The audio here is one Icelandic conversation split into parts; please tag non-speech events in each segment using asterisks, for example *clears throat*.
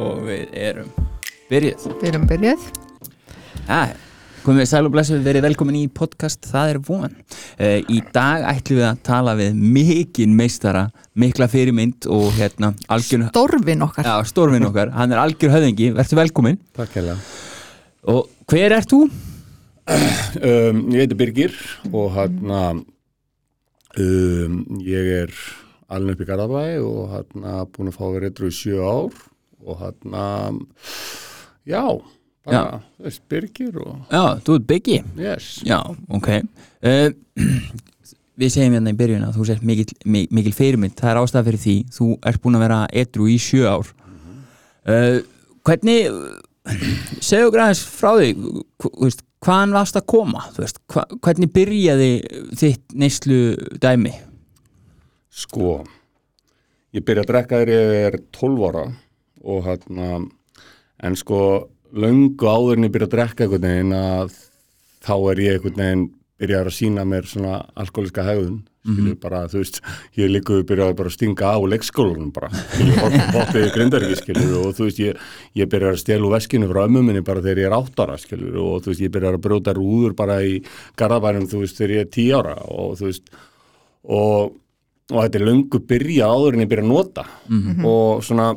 og við erum byrjuð Við erum byrjuð. ja, komið við sæl og blessu verið velkomin í podcast Það er von uh, í dag ætlum við að tala við mikinn meistara, mikla fyrirmynd og hérna algjör Dorfin okkar. já, stórvinn okkar, hann er algjör höfðingi verður velkomin Takk hella. og hver ert þú? Um, ég heiti Birgir og hérna um, ég er alveg upp í Garðabæ og hérna búin að fá vera eitthvað í sjö ár og hérna já, bara, þú veist, Birgir og Já, þú ert Biggi. Yes, Já, ok. Uh, *clears throat* Við segjum hérna í byrjun að þú sért mikil, mi- mikil fyrirmynd. Það er ástæða fyrir því, þú ert búin að vera edru í sjö ár. Uh, Hvernig *clears throat* segðu aðeins frá því. Hvaðan varst að koma? Veist, hva, hvernig byrjaði þitt neyslu dæmi? Sko ég byrja að drekka þegar ég er 12 ára og hérna en sko löngu áður en ég byrja að drekka einhvern veginn að þá er ég einhvern veginn byrjar að sína mér svona alkoholiska hegðun skilju bara, þú veist, ég líka byrjaði bara að stinga á leikskólanum bara. Hoppið *laughs* grindariki skilju og þú veist, ég, ég byrjar að stela úr veskinu frá ömmu minni bara þegar ég er átt ára skilju og þú veist, ég byrjar að brjóta rúður bara í garðabænum, þú veist, þegar ég er 10 ára og þú veist, og og þetta er löngu byrja áður en ég byrja að nota. Og svona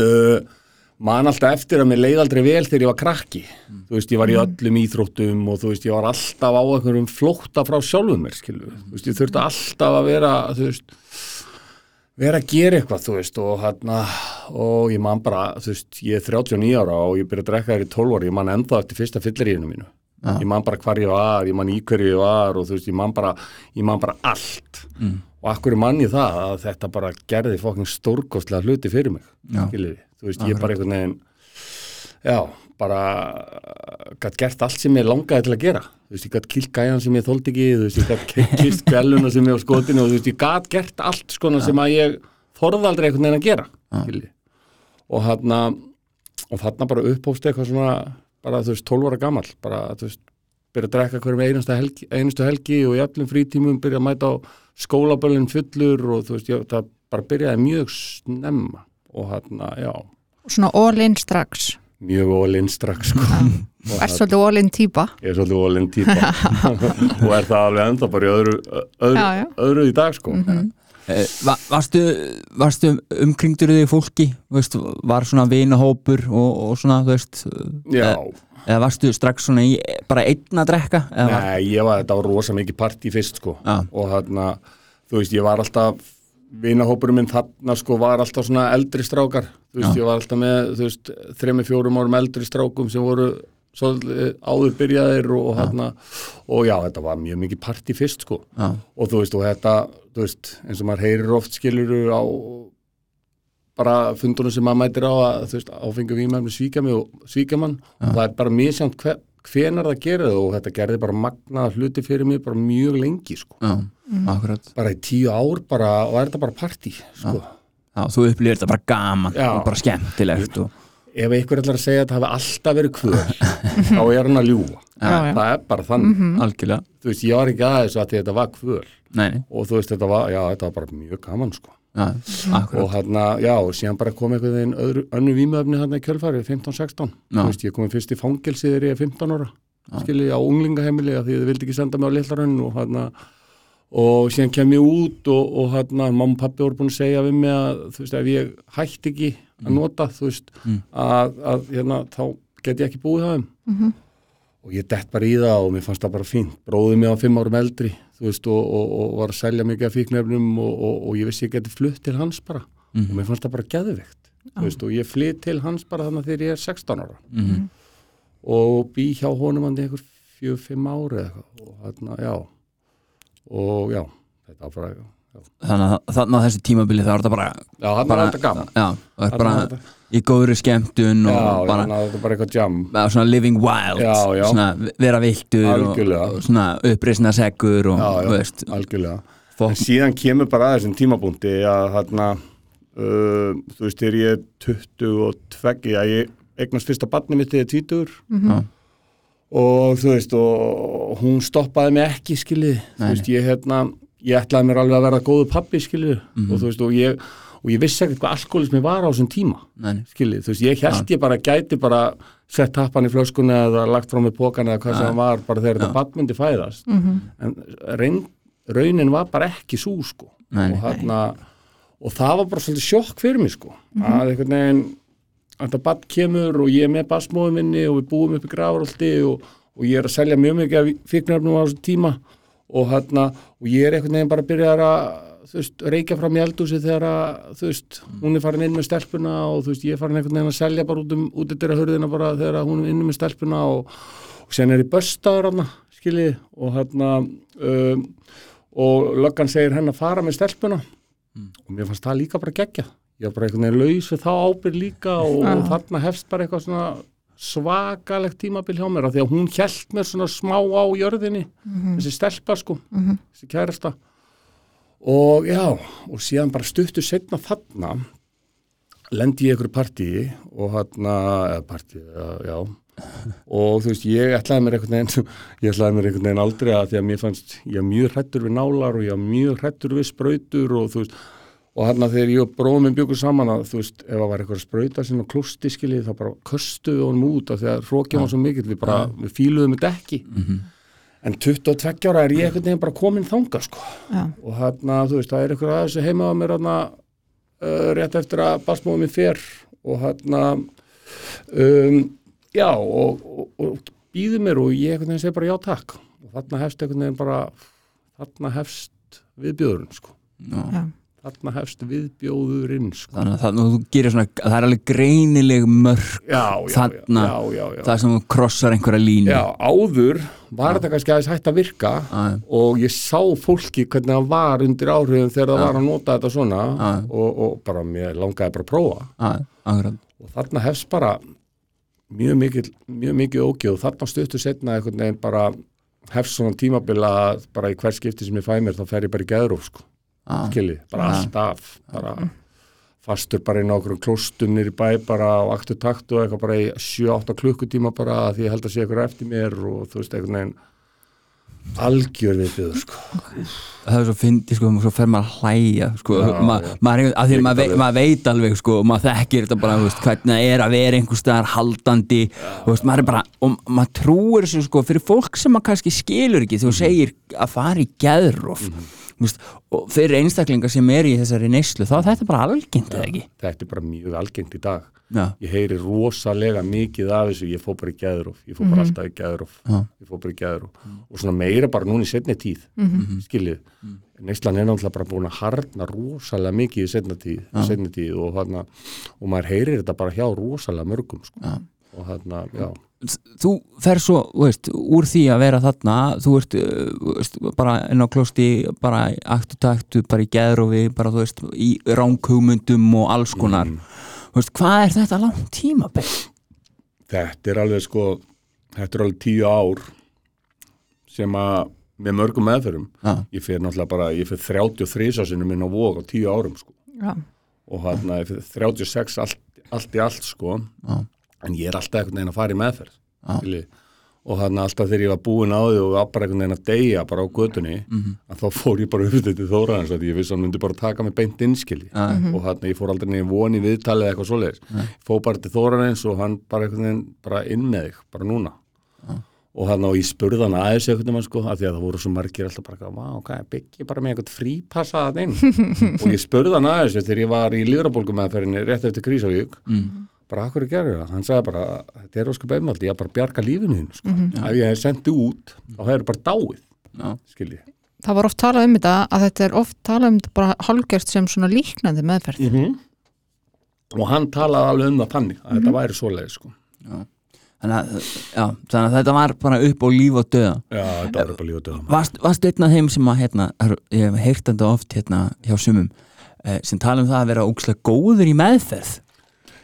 uh, man alltaf eftir að mér leið aldrei vel þegar ég var krakki. Þú veist, ég var í öllum íþróttum og þú veist, ég var alltaf á einhverjum flótta frá sjálfum mér, skilu þú veist, ég þurfti alltaf að vera þú veist, vera að gera eitthvað þú veist, og hérna og ég man bara, þú veist, ég er 39 ára og ég byrja að drekka þér í 12 ára ég man ennþá eftir fyrsta fyllirínu mínu. Já. ég man bara hvar ég var, ég man í hverju ég var og þú veist, ég man bara, ég man bara allt. Mm. Og akkur man ég það að þetta bara gerði fokkin stórkostlega hluti fyrir mig Já. skiljiði, þú veist, ég bara einhvern veginn já, bara gætt gert allt sem ég langaði til að gera. Þú veist, ég gætt kilt gæjan sem ég þóldi ekki þú veist, ég gætt *laughs* kist kveluna sem ég á skotinu og þú veist, ég gætt gert allt skona sem að ég þorði aldrei einhvern veginn að gera skiljiði, og þarna og þarna bara upphófst eitthvað svona bara, þú veist, 12 ára gamall bara, þú veist, byrja að drekka hverjum einustu helgi, einustu helgi og í öllum frítímum byrja að mæta á skólaböllin fullur og þú veist, ég, það bara byrjaði mjög snemma og hérna, já, Svona all-in strax. mjög ólinn strax sko. *laughs* Og Er svolítið all-in típa. ég er svolítið ólinn típa og er það alveg enda bara í öðru, öðru, Já, já. öðru í dag sko. uh, va, varstu, varstu umkringdur þig fólki, þú veist, var svona vinahópur og, og svona, þú veist já, eða varstu strax svona í bara einn að drekka nei, ég var, þetta var rosa mikið partí fyrst sko. Já. og hérna, þú veist, ég var alltaf vinahópurinn minn þarna sko var alltaf svona eldri strákar þú veist, Já. ég var alltaf með, þú veist, þremi fjórum árum eldri strákum sem voru svolítið áður byrjaðir og, og hérna, og já, þetta var mjög mikið partí fyrst sko og þú veist, og þetta, þú veist, eins og maður heyrir oft skiluru á bara fundunum sem maður mætir á að, þú veist, áfengu vímæfni svíka mig og svíka mann. Og það er bara misjánt hve, hvenar það gerir það og þetta gerði bara magnaða hluti fyrir mig bara mjög lengi, sko. Já, akkurat. Bara í tíu ár bara, og er þetta bara partí, sko. Já, þú upplýðir þetta bara gaman Já. og bara skemmtilegt og, ef einhver ætlar að segja að þetta hafi alltaf verið kvöð þá er hann að ljúga. Já, já. það er bara þannig, algjörlega, þú veist, ég var ekki aðeins að þetta var kvöð og þú veist, þetta var, já, þetta var bara mjög gaman, sko. Já, akkurat. Og hérna, já, og síðan bara kom einhvern veginn öðru, önnu vímöfni hérna í kjölfari 15-16, Já. þú veist, ég kom fyrst í fangelsi þegar ég er 15 ára, skilji á unglingaheimili að því þið vildi ekki senda mig á litlarönn og hérna, og síðan kem ég út og, og hérna, mamma og pappi voru búin að segja við mig að, þú veist, ef ég hætti ekki að nota, þú veist, Mm. að, að hérna, þá get ég ekki búið það um og ég dett bara í það og mér fannst það bara fínt. Bróðið mig á fimm árum eldri þú veist, og, og, og var að selja mikið af fíknefnum og, og, og ég vissi ég geti flutt til hans bara. Mhm. og mér fannst það bara þú veist, og ég flytt til hans bara þannig þegar ég er 16 ára. Mhm. og bý hjá honum hann einhver fjögur, fimm ári og hérna, já. Og já, þetta var bara þannig að þannig að þessi tímabili það var þetta bara já bara, var þetta gaman. Já, það er Þarna bara var þetta- í góðri skemmtun og já, já, bara þannig að þetta var bara eitthvað jam. Bara svona living wild. Já, já. svona vera viltur og, Algjörlega. og svona uppreisna seggur og Já, já. veist. algjörlega. En fólk, síðan kemur bara að þessum tímabúndi að hérna uh, þú veist, þegar ég er 22 að ég eignast fyrsta barni mitt þegar ég er 20 Já. og þú veist og hún stoppaði mig ekki skilið þú veist, ég hérna ég ætlaði mér alveg að vera góðu pappi skilið Mhm. og þú veist, og ég og ég vissi ekkert hvað alkoholismi var á þessum tíma Nei, nei. skiljið, þú veist, ég held ég bara gæti bara sett tappan í flöskuna eða lagt frá mig pókan eða hvað sem hann var bara þegar þetta bann myndi fæðast. En reyn, raunin var bara ekki svo sko. Nei, nei. og, hana, og það var bara svolítið sjokk fyrir mig sko. Að einhvern veginn að þetta bann kemur og ég er með basmóðum minni og við búum upp í grafaróldi og, og ég er að selja mjög mikið af fíknarfnum á þessum tíma og, hana, og ég er einhvern veginn bara að byrja að þú veist, reykja fram í eldúsi þegar að þú veist, hún er farin inn með stelpuna og þú veist, ég er farin einhvern veginn að selja bara út um út yfir hörðina bara þegar að hún er inn með stelpuna og, og sen er ég böstaður hann skiljið og hérna um, og löggan segir henn að fara með stelpuna. Og mér fannst það líka bara gegja ég var bara einhvern veginn laus við þá ábyrð líka og, og þarna hefst bara eitthvað svona svakalegt tímabil hjá mér af því að hún hjælt mér svona smá á jörðinni þessi stelpa sko þessi kærasta. Og já, og síðan bara stuttu setna þarna lendi ég ykkur partíi og eða partíi, já. Og þú veist, ég ætlaði mér einhvern veginn *laughs* ég ætlaði mér einhvern veginn aldrei að því að mér fannst ég var mjög hrættur við nálar og ég var mjög hrættur við sprautur og þú veist og hann að þegar ég og bróðum minn bjökur saman að þú veist, ef það var eitthvað sprauta sinna klústi skiljið, þá bara köstuðu honum út af því að hrókjum var svo mikill, við bara við fíluðum þetta ekki. En 22 ára er ég einhvern veginn bara komin þanga sko. Já. og hann að þú veist, það er eitthvað aðeins heima á mér hann uh, rétt eftir að basmóðum minn fer. Og hann að um, já og, og, og býði mér og ég einhvern veginn segi bara já takk. Og þarna hefst einhvern veginn bara þarna hefst viðbjóðurinn sko. Já. Þarna hefst viðbjóðurinn sko. Þannig að það, þú gerir svona, það er alveg greinileg mörg já, já, Þarna- já, það sem þú krossar einhverja línu. Já, áður var þetta kannski aðeins hægt að virka Já. og ég sá fólki hvernig það var undir áhrifum þegar það var að nota þetta svona og, og bara mér langaði bara að prófa. Já, akkurat. Og þarna hefst bara mjög mikið, mjög mikið ógið og þarna stuttu setna einhvern veginn bara hefst svona tímabila bara í hver skipti sem ég fæ mér þá fer ég bara í geðróf sko, Já, skilji, bara Já. alltaf bara fastur bara inn á okkur klóstunir í bæ bara á aktu taktu og eitthvað bara í 7-8 klukkutíma bara að því ég held að sé eitthvað eftir mér og þú veist einhvern veginn algjör við byggður sko það er svo fyndi sko, svo fer maður að hlæja sko, Já, ma, já. maður, er af því að maður, vei, maður veit alveg sko, maður þekkir þetta bara, veist, hvernig það er að vera einhver staðar haldandi þú veist, maður er bara, og maður trúir þessu sko, fyrir fólk sem maður kannski skilur ekki Mhm. þú segir að fara í geðróf þú veist, og fyrir einstaklingar sem er í þessari neyslu, þá er þetta bara algengt eða ekki? þetta er bara mjög algengt í dag. Já, ég heyri rosalega mikið af þessu ég fór bara í gæðurof, ég fór bara alltaf í gæðurof Já. ég fór bara í gæðurof og svona meira bara núna í setni tíð skiljið, neyslan er náttúrulega bara búin að harna rosalega mikið í setni tíð, setni tíð og, hana, og maður heyrir þetta bara hjá rosalega mörgum sko. Og þarna, já þú fer svo, þú veist, úr því að vera þarna, þú ert uh, þú veist, bara inn á klósti, bara aktu taktu, bara í geðrófi, bara þú veist í ránkugmyndum og alls konar. Þú veist, hvað er þetta langt tíma þetta er alveg sko þetta er alveg tíu ár sem að með mörgum meðferðum Já, ég fer náttúrulega bara, ég fer 33 ásinum inn á vók á tíu árum sko. Já. og hann að 36 allt, allt í allt sko. Já. En ég er alltaf einhvern veginn að fara í meðferð skilji. og hann alltaf þegar ég var búinn á því og var bara einhvern veginn að deyja bara á götunni Mhm. að þá fór ég bara upp til Þóraðans að ég vissi að hann myndi bara taka mig beint innskili Já. og hann, ég fór aldrei nefnir voni viðtalið eða eitthvað svoleiðis. Fór bara til Þóraðans og hann bara einhvern veginn bara inn með þig, bara núna. Og hann og ég spurði hann aðeins einhvern veginn sko, af því að það voru svo margir alltaf bara, hvað, byggi bara með eitthvað frípassaðan inn? *laughs* Og ég spurði hann aðeins þegar ég var í líðrabólgum meðferðinni rétt eftir Krísavík mm. Bara akkur gerði það, hann sagði bara þetta er ósku beinmaldi, ég er bara að bjarga lífinu þínu sko. ef ég hef sendið út þá hefur bara dáið, Já. skilji Það var oft talað um þetta að þetta er oft talað um þetta bara hálgjört sem svona líknandi meðferð. -hmm. og hann talaði alveg um það þannig að þetta væri svoleið sko. Þannig, að, já, þannig að þetta var bara upp á líf og döða já, þetta var bara lífið döðum Varst, varst einn af þeim sem að hérna, ég hef heyrt þetta oft hérna hjá sumum eh, sem tala um það að vera ókslega góður í meðferð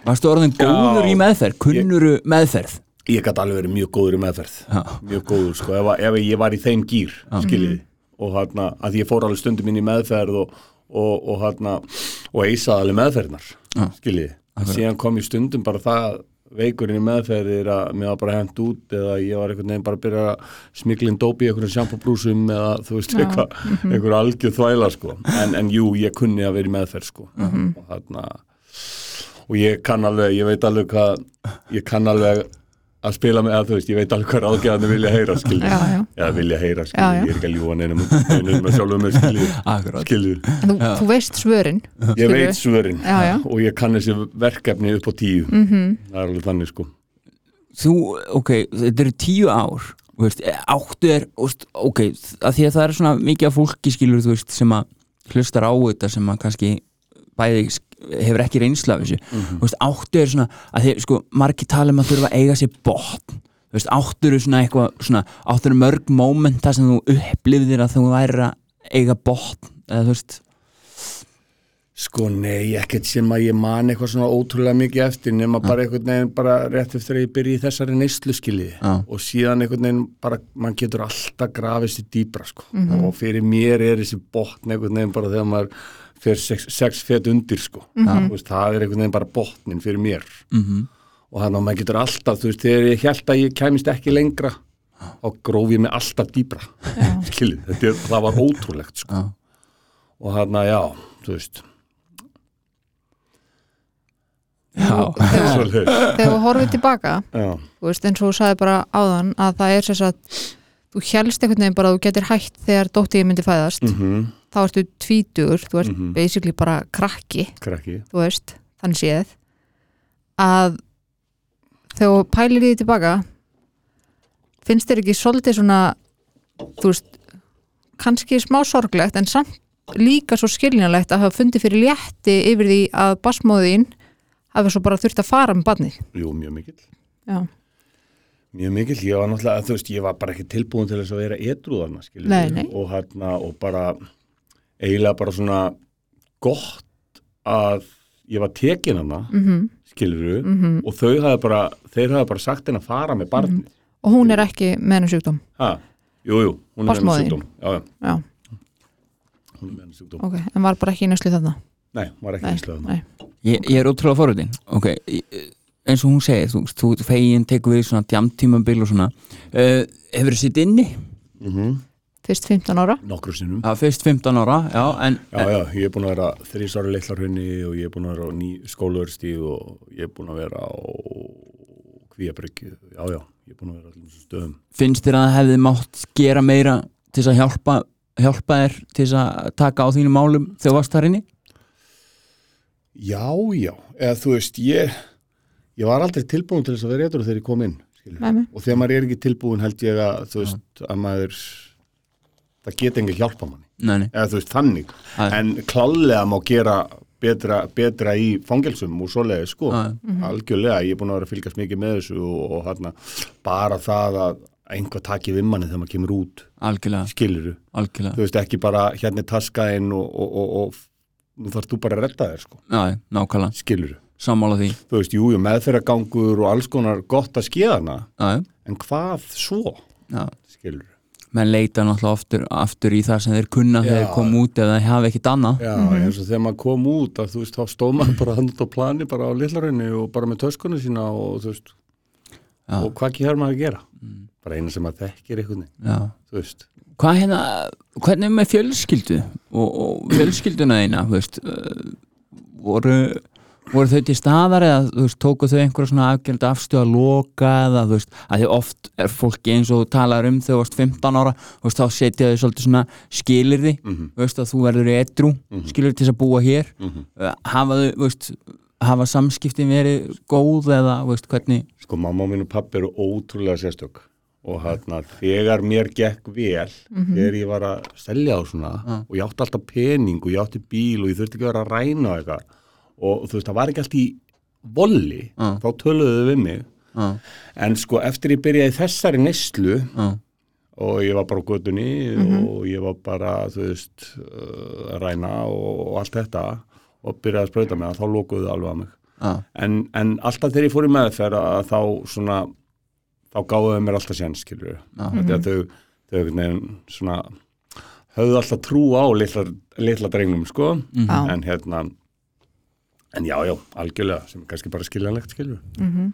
Varstu orðin Já. góður í meðferð, kunnuru meðferð? Ég gæti alveg verið mjög góður í meðferð. Já, mjög góður, sko, ef, ef ég var í þeim gýr skiljiði, og hann að ég fór alveg stundum inn í meðferð og, og, og hann og eisaði alveg meðferðnar Já. skiljiði, síðan kom ég stundum bara það veikurinn í meðferðir að mér var bara hent út eða ég var einhvern veginn bara að byrja að smiklinn dópi í einhverjum sjampabrúsum eða þú veist, Já, eitthvað, einhver algjör þvæla sko, en, en jú, ég kunni að vera í meðferð sko. Og þarna og ég kann alveg, ég veit alveg hvað ég kann alveg að spila með, eða þú veist, ég veit alveg hvað ráðgjaðan vilja heyra, skilju, Já, já. eða vilja heyra, skilju, ég er ekki að ljúa neinum, neinum með sjálfum með, skilju, þú, þú veist svörin ég skilurðu? veit svörin Já, já. og ég kann þessi verkefni upp á tíu, Mhm. það er alveg þannig, sko. Þú, ok, þetta eru tíu ár þú veist, áttu er veist, ok, að því að það er svona mikið af fólki skilur, þú veist, sem að hlustar á þetta sem að kannski bæði hefur ekki reynsla af þessu. Þú veist, áttu er svona, að því, sko margir tala um að þurfa að eiga sér botn. Þú veist, áttu eru svona eitthvað svona, áttu eru mörg mómenta sem þú upplifðir að þú væri að eiga botn eða þú veist, Sko nei, ekkert sem að ég man eitthvað svona ótrúlega mikið eftir nema bara einhvern veginn bara rétt eftir að ég byrja í þessari neyslu skiljiði Já. og síðan einhvern veginn bara, mann getur alltaf grafið sér dýbra sko. Og fyrir mér er þessi botn einhvern veginn bara þegar maður fyrir sex, sex fet undir sko. Þú veist, það er einhvern veginn bara botnin fyrir mér. Mm og þannig að maður getur alltaf, þú veist, þegar ég held að ég kæmist ekki lengra þá gróf ég mig alltaf dýbra *laughs* skiljiði, þetta það var ótrúlegt sko. Já. og þannig að já, þú veist. Já, *laughs* Svoleiðis. Þegar þú horfið tilbaka veist, eins og þú sagði bara áðan að það er þess að þú helst einhvern veginn bara að þú getur hætt þegar dóttir myndi fæðast. Mhm, þá ertu tvítugur, þú ert Mhm. basically bara krakki, krakki. veist þannig séð að þegar pælir því tilbaka finnst þér ekki svolítið svona þú veist kannski smá sorglegt en samt líka svo skiljanlegt að hafa fundið fyrir létti yfir því að basmóðin hafi svo bara þurft að fara með barnið. Jú, mjög mikill. Já, Mjög mikill, ég var náttúrulega, þú veist, ég var bara ekki tilbúin til þess að vera edrúðarna, skiljum og hérna, og bara eiginlega bara svona gott að ég var tekin hana, mm mhm. -hmm. og þau hafi bara, þeir hafi bara sagt henni að fara með barnið. Og hún er ekki með hennar sjúkdóm? Ha, Jú, jú, hún er með Barnsmóðirin. sjúkdóm. Já, já, Já, hún er með henni sjúkdóm. Ok, en var bara ekki í næslu þarna? Nei, var ekki íslega nei. Ég, ég er ótrúlega forröðin ok, ég- eins og hún segir þú, þú fegin, tekur við svona djamtímabil og svona. Uh, hefur þið sitt inni? mm -hmm. Fyrst 15 ára Nokkru sinnum Já, fyrst 15 ára, já, en Já, já, ég er búin að vera þrísari leiklarhunni og ég er búin að vera á ný skólaverðstíð og ég er búin að vera á kvíabryggju, já, já, ég er búin að vera á allum þessum stöðum. finnst þér að það hefði mátt gera meira til þess að hjálpa, hjálpa þér til þess að taka á þínu málum þegar þú varst þar inni? Já, já, eða þú veist, ég, ég var aldrei tilbúin til þess að vera eitthvað þegar ég kom inn, skilur. Nei, nei. Og þegar maður er ekki tilbúin held ég að, þú veist, að maður, það geti engi hjálpa manni, Nei, nei, eða þú veist, þannig. Já. En klálega má gera betra, betra í fangelsum og svoleiði, sko. Já. Algjörlega, ég er búin að vera að fylgjast mikið með þessu og, og hérna, bara það að einhver taki við manni þegar maður kemur út, algjörlega, skiluru. algjörlega Þú veist, ekki bara hérna er taskaðinn og, og, og, og nú þarf þú bara að redda þér, sko, Já, nákvæmlega, skiluru. sammála því Þú veist, jú, jú, meðferðagangur og alls konar gott að skeðana, Já, en hvað svo, já skiluru? Menn leita náttúrulega aftur, aftur í það sem þeir kunna þegar þeir kom út ef þeir hafa ekkit annað Já, eins og þegar maður kom út að veist, þá stóð maður bara hann út á plani bara á litlarunni og bara með töskunni sína og þú veist, Já. og hvað ekki maður að gera? Bara eina sem maður þekkir veist. Hvað hérna, hvernig er með fjölskyldu og, og fjölskylduna eina, þú veist uh, voru, voru þau til staðar eða þú veist, tóku þau einhverja svona afgjörnd afstöð að loka eða þú veist, að því oft er fólki eins og þú talar um þú varst 15 ára þú veist, þá setja þau svolítið svona skilirði Mhm. þú veist, að þú verður edru mm skilirði til þess að búa hér. Mhm. uh, hafa þau, þú veist hafa samskiptin verið góð eða, þú veist, hvernig? Sko, mamma mín og pappi eru ótrúlega sérstök og hérna, þegar mér gekk vel, þegar ég var að selja á svona og ég átti alltaf pening og ég átti bíl og ég þurfti ekki að vera að ræna og eitthvað og þú veist, það var ekki allt í volli, Já. þá töluðu þau við mig Já, en sko, eftir ég byrjaði þessari neyslu já, og ég var bara á gödunni og ég var bara, þú veist, uh, að ræna og, og allt þetta og byrjaði að sprauta mig að þá lokuðu þau alveg að mig. En, en alltaf þegar ég fór í meðferð að þá svona, þá gáðu þau mér alltaf séns, skilur. Þetta er þau, þau einhvern veginn svona, höfðu alltaf trú á litla, litla drengnum, sko, Já. en hérna, en já, já, algjörlega, sem kannski bara skiljanlegt, skilur við.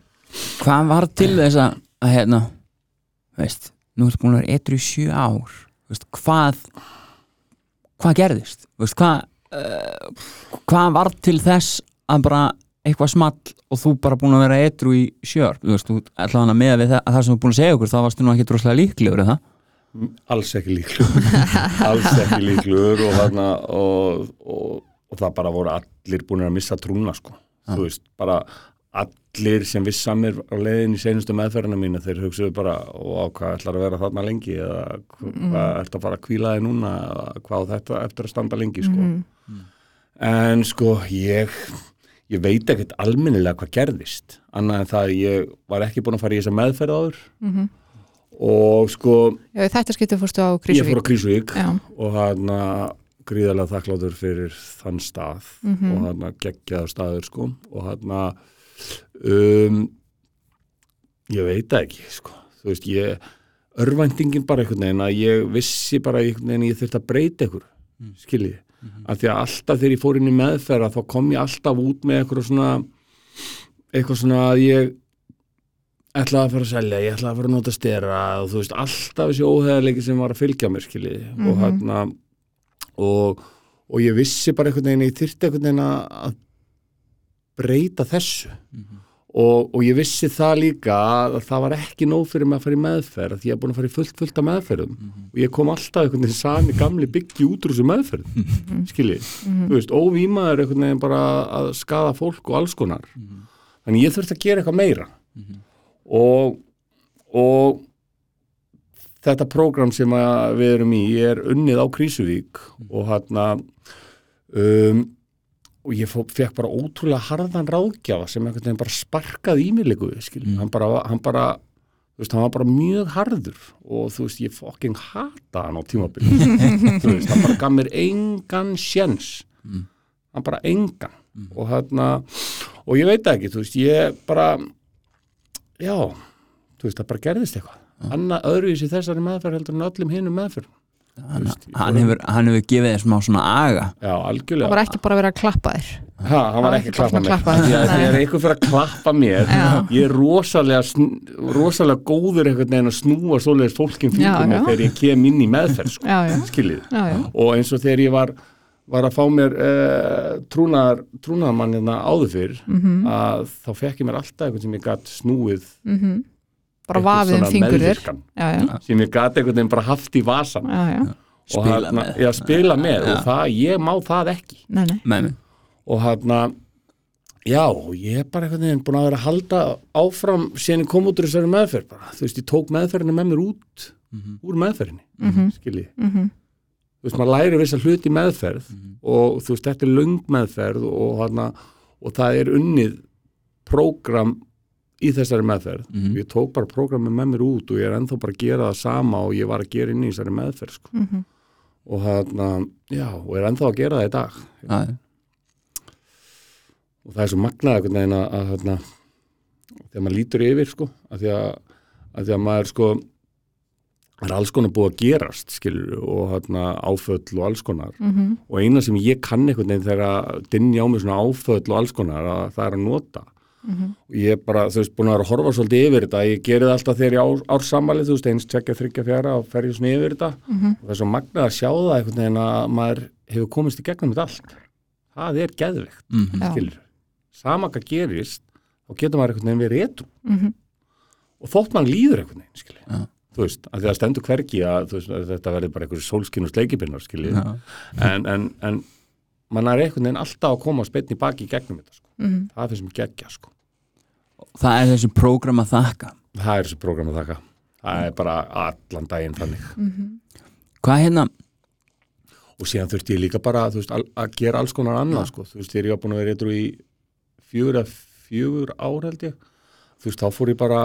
hvað var til þess að, að hérna, veist, nú ertu búin að vera etru í sjö ár veist, hvað hvað gerðist veist, hvað uh, hvað var til þess að bara eitthvað small og þú bara búin að vera etru í sjö ár, þú veist, þú hana með við það, það sem þú búin að segja okkur, þá varstu nú ekki droslega líklegur eða? alls ekki líklugur *laughs* alls ekki líklugur og, þarna, og, og, og það bara voru allir búin að missa trúna sko. þú veist, bara allir sem vissa mér á leiðin í seinustu meðferðina mínu, þeir hugsaðu bara og hvað ætlar að vera þarna lengi? Eða hva- hvað ætlar að fara að kvíla þig núna? Eða hvað á þetta eftir að standa lengi sko. en sko ég ég veit ekkert almennilega hvað gerðist annað en það að ég var ekki búin að fara í þessa meðferð áður. Mhm. og sko Já, þetta skiptið fórstu á ég fór Krísuvík á Krísuvík og hann gríðarlega þakkláttur fyrir þann stað Mhm. og hann geggjaða staður sko og hann um, ég veit ekki sko, þú veist ég örvæntingin bara einhvern veginn að ég vissi bara einhvern veginn að ég þurfti að breyta ykkur mm. skiljið, af því að alltaf þegar ég fór inn í meðferða þá kom ég alltaf út með eitthvað svona eitthvað svona að ég ætlaði að fara að selja, ég ætlaði að fara að nota stera og þú veist, alltaf þessi óheðarleiki sem var að fylgja mér, skiljið og Mhm. Og, og ég vissi bara einhvern veginn, ég þyrfti einhvern veginn að breyta þessu. Og, og ég vissi það líka að það var ekki nóg fyrir mig að fara í meðferð því ég er búin að fara í fullt fullt af meðferðum. Og ég kom alltaf einhvern veginn sami gamli byggji út úr þessu meðferð skiljið, þú veist, óvímaður einhvern veginn bara að skada fólk og alls konar. Þannig ég þurfti að gera eitthvað meira. Og og þetta prógram sem við erum í er unnið á Krísuvík og hann um, og ég fekk bara ótrúlega harðan ráðgjafa sem einhvern veginn bara sparkaði í mig líku mm. hann, bara, hann bara þú veist, hann var bara mjög harður og þú veist, ég fokking hata hann á tímabili *laughs* þú veist, hann bara gaf mér engan sjens hann bara engan. Og hann og ég veit ekki, þú veist, ég bara já, þú veist, það bara gerðist eitthvað Anna öðruvísi þessari meðferð heldur en öllum hinum meðferð hann, hann, hefur, hann hefur gefið þér smá svona aga Já, það algjörlega var ekki bara verið að klappa þér Ha, hann var ekki að klappa mér klappa. Því að þegar einhver fyrir að klappa mér Já. ég er rosalega rosalega góður einhvern veginn að snúa svoleiðis fólkin fingum já. þegar ég kem inn í meðferð sko, Já, já, skiljið já, já. og eins og þegar ég var var að fá mér uh, trúnaðar trúnaðarmann hérna áður fyrr Mhm, að þá fekk ég mér alltaf einhvern sem ég gatt snúið mhm. Bara vafið um svona fingur þér. meðvirkan Já, já, sem ég gatt einhvern veginn bara haft í vasan já, já, og Spila hérna- með. já, spila með Já. og það, ég má það ekki. Nei, nei. Og hérna já, ég er bara einhvern veginn búin að vera að halda áfram síðan ég kom út úr þessari meðferð bara. þú veist, ég tók meðferðinu með mér út úr meðferðinni, mm Mhm. skiljið Mhm, þú veist, maður læri vissa hluti í meðferð og þú veist, þetta er löng meðferð og, hana, og það er unnið prógram í þessari meðferð Mhm. ég tók bara prógramið með mér út og ég er ennþá bara að gera það sama og ég var að gera inn í þessari meðferð sko. mhm. og hérna, já, og er ennþá að gera það í dag Já, og það er svo magnað einhvern veginn að, að hérna, þegar maður lítur yfir sko, að því að, að því að maður sko er alls konar búið að gerast skilur og hérna, áföll og alls konar Mhm. og eina sem ég kann einhvern veginn þegar að dinja á mig svona áföll og alls konar að það er að nota Mhm. og ég er bara, þú veist, búin að vera að horfa svolítið yfir þetta, ég geri það alltaf þegar ég á, ársammalið, þú veist, eins, tveggja, þryggja, fjara og fer ég svona yfir þetta Mhm. og það er svo magnað að sjá það einhvern veginn að maður hefur komist í gegnum þetta allt það er geðveikt Mhm. Já. skilur, sama hvað gerist þá getur maður einhvern veginn verið etru Mhm. og þótt mann líður einhvern veginn skilur, Já. þú veist, að því að stendur hvergi að, þú veist, að þetta verður bara einhverju sólskinn og sleikibinnar skilur, Já. en, en, en mann er einhvern veginn alltaf að koma að spetni baki í gegnum þetta, sko. Mhm. það finnst mér geggja, sko það er þessi prógram að þakka það er þessi prógram að þakka það er bara allan daginn þannig Mhm. hvað hérna, og síðan þurfti ég líka bara veist, að gera alls konar annað sko. þú veist, þegar ég var búin að vera eitthvað í fjögur að fjögur ár held ég þú veist, þá fór ég bara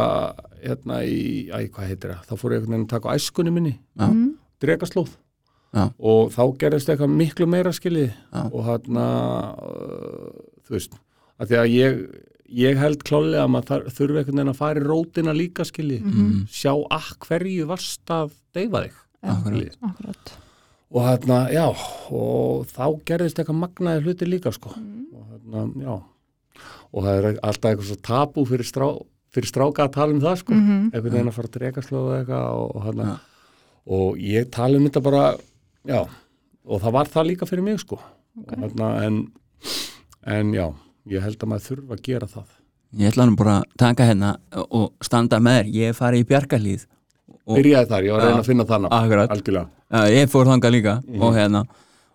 hérna í, æ, hvað heitir það þá fór ég að taka æskunni minni Já. Mhm. drekaslóð Já. og þá gerðist eitthvað miklu meira skilið Já. og hérna uh, þú veist, að því að ég ég held klálega að maður þar- þurfi einhvern veginn að fara í rótina líka skilið Mhm. sjá að hverju varst að deyfa þig. Skilið akkurat. Og hérna, já, og þá gerðist eitthvað magnaði hluti líka sko. Og hérna, já. Og það er alltaf eitthvað svo tabú fyrir, strá, fyrir stráka að tala um það sko. Mhm. einhvern veginn að fara að drega slóða eitthvað og, og, hana, Já. og ég tala um þetta bara já, og það var það líka fyrir mig sko. Okay. hana, en, en já, ég held að maður þurfa að gera það. Ég ætla nú bara að taka hérna og standa með þér, ég farið í bjargarlíð Og- byrjaði þar, ég var að reyna að finna þannig Akkurat. algjörlega. Já, ég fór þangað líka Mhm. og hérna.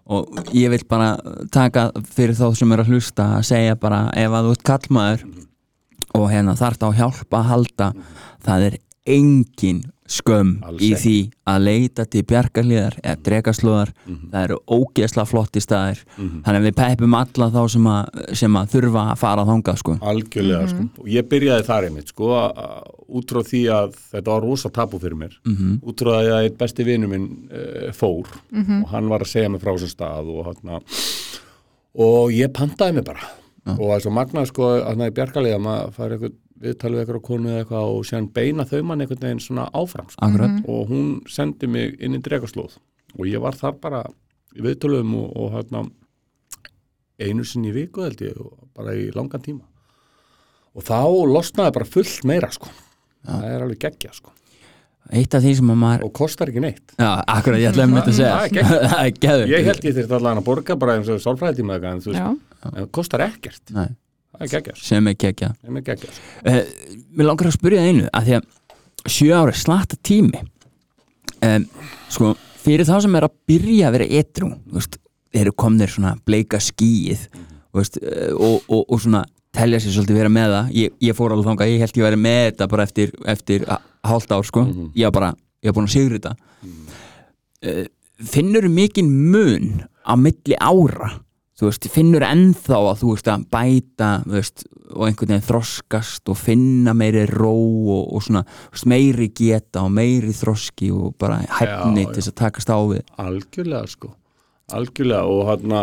Og ég vil bara taka fyrir þá sem er að hlusta að segja bara ef að þú ert kallmaður og hérna þarft á hjálpa að halda það er engin skömm Alls í því að leita til bjargarliðar eða drekaslóðar það eru ógeðsla flotti staðir. Þannig að við peppum alla þá sem að, sem að þurfa að fara þangað sko. Algjörlega sko. og ég byrjaði þar einmitt sko, að- út frá því að þetta var rosa tabu fyrir mér Mhm. út frá því að einn besti vinur minn uh, fór og hann var að segja mig frá þessum stað og, hana, og ég pantaði mig bara. Og það er svo magnað sko að það er bjargalega að maður fær eitthvað viðtalið eitthvað konu eða eitthvað og séðan beina þau mann einhvern veginn svona áfram sko. Akkurat, og hún sendi mig inn í dregaslóð. Og ég var þar bara í viðtöluðum og, og hérna einu sinni í viku held ég og bara í langan tíma. Og þá losnaði bara fullt meira sko. Það er alveg geggja sko. Eitt af því sem að maður og kostar ekki neitt. Já, akkurat, ég *laughs* *laughs* ég held ég þurfti allan að borga bara eins og sálfræðitíma en það kostar ekkert. Nei, sem er sko. uh, Mér langar að spyrja það einu að því að sjö ári slatta tími. Um, sko, fyrir þá sem er að byrja að vera etru veist, eru komnir svona bleika skýið veist, uh, og, og, og svona telja sér svolítið vera með það. Ég, ég fór alveg þangað, ég held ég væri með þetta bara eftir, eftir hálft ár sko. Ég var bara, ég var búin að sigur þetta. Uh, finnur mikinn mun á milli ára þú veist, finnur ennþá að þú veist að bæta þú veist, og einhvern veginn þroskast og finna meiri ró og, og svona veist, meiri geta og meiri þroski og bara hæfni Já, til þess að takast á við. Algjörlega sko. Algjörlega og hérna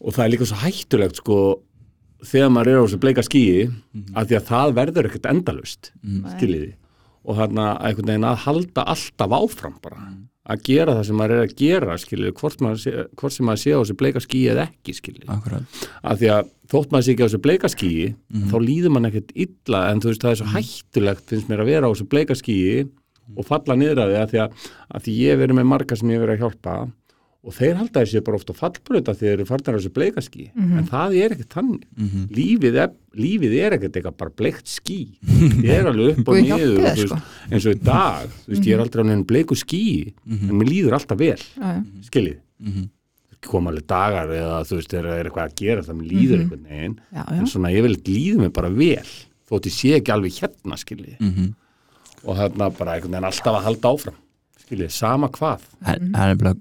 og það er líka svo hættulegt sko þegar maður er á þessu bleika skýi að því að það verður ekkert endalust skiljiði. Og hérna einhvern veginn að halda alltaf áfram bara að gera það sem maður er að gera skiljiði hvort, maður sé, hvort sem maður sé á þessu bleika skýi eða ekki Akkurat, að því að þótt maður sé ekki á þessu bleika skýi þá líður mann ekkert illa en þú veist það er svo hættulegt finnst mér að vera á þessu bleika skýi og falla niður að því að að, því ég verið með marga sem ég verið að hjálpa og þeir halda þessi bara ofta fallbröta þegar þeir eru farnar á þessu bleika ský en það er ekkert þannig. Lífið, er, lífið er ekkert eitthvað bara bleikt ský. Ég er alveg upp og niður og, sko. veist, eins og í dag þú veist, ég er aldrei á nefn bleiku ský en mér líður alltaf vel. Skiljið koma alveg dagar eða þú veist, það er eitthvað að gera það mér líður einhvern veginn. En svona ég vil líður mig bara vel þótt ég sé ekki alveg hérna skiljið Mhm. og þarna bara einhvern veginn alltaf að halda áfram skiljið, sama hvað. Það það er bara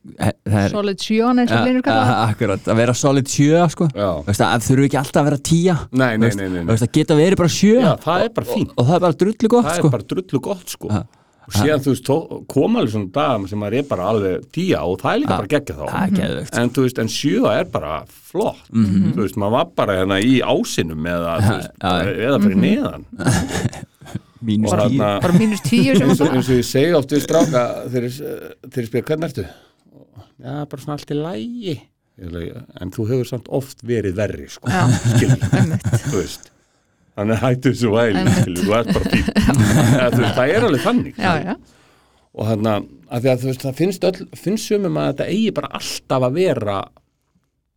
það er, Solid sjón eins og Ja, Linur kallar það. akkurat, að vera solid sjö sko. Já. Veist, að þurfu ekki alltaf að vera tíja Nei, nei, nei, nei, nei. veist, að geta verið bara sjö. Já, það er bara fínt. og, og það er bara drullu gott það sko. er bara drullu gott sko. Og síðan þú veist, koma alveg svona dag sem maður er bara alveg tíja og það er líka bara geggja þá. Það er en þú veist, en sjö er bara flott. Þú veist, maður var bara hérna í ásinum eða, veist, Mhm. eða fyrir neðan *laughs* mínus tíu. bara mínus tíu sem eins og, bara eins og ég segi oft við stráka þegar ég- þegar ég spyr hvernig ertu? Já, bara svona allt í lægi en þú hefur samt oft verið verri sko, þannig hættu þessu væli þú ert bara veist, það er alveg þannig já, já, og þannig að því að þú veist, það finnst, öll, finnst sumum að þetta eigi bara alltaf að vera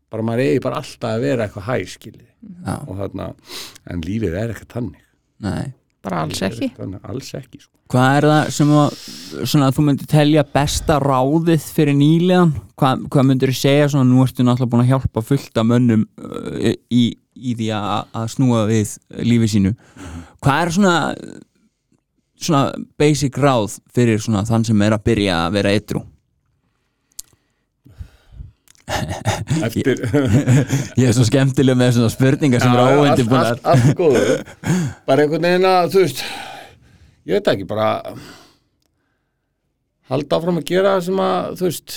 bara maður eigi bara alltaf að vera eitthvað hæ skilji og þannig en lífið er ekkert þannig. Nei. Bara alls ekki alls ekki sko. Hvað er það sem að, svona, þú myndir telja besta ráðið fyrir nýlegan? Hvað, hvað myndir þú segja svona, nú ertu náttúrulega búin að hjálpa fullt af mönnum uh, í, í því að, að snúa við lífi sínu. Hvað er svona, svona basic ráð fyrir svona þann sem er að byrja að vera eitru? Eftir Ég er svo skemmtileg með svona spurningar sem eru óendi búin að... allt góður. Bara einhvern veginn að þú veist ég veit ekki bara halda áfram að gera það sem að þú veist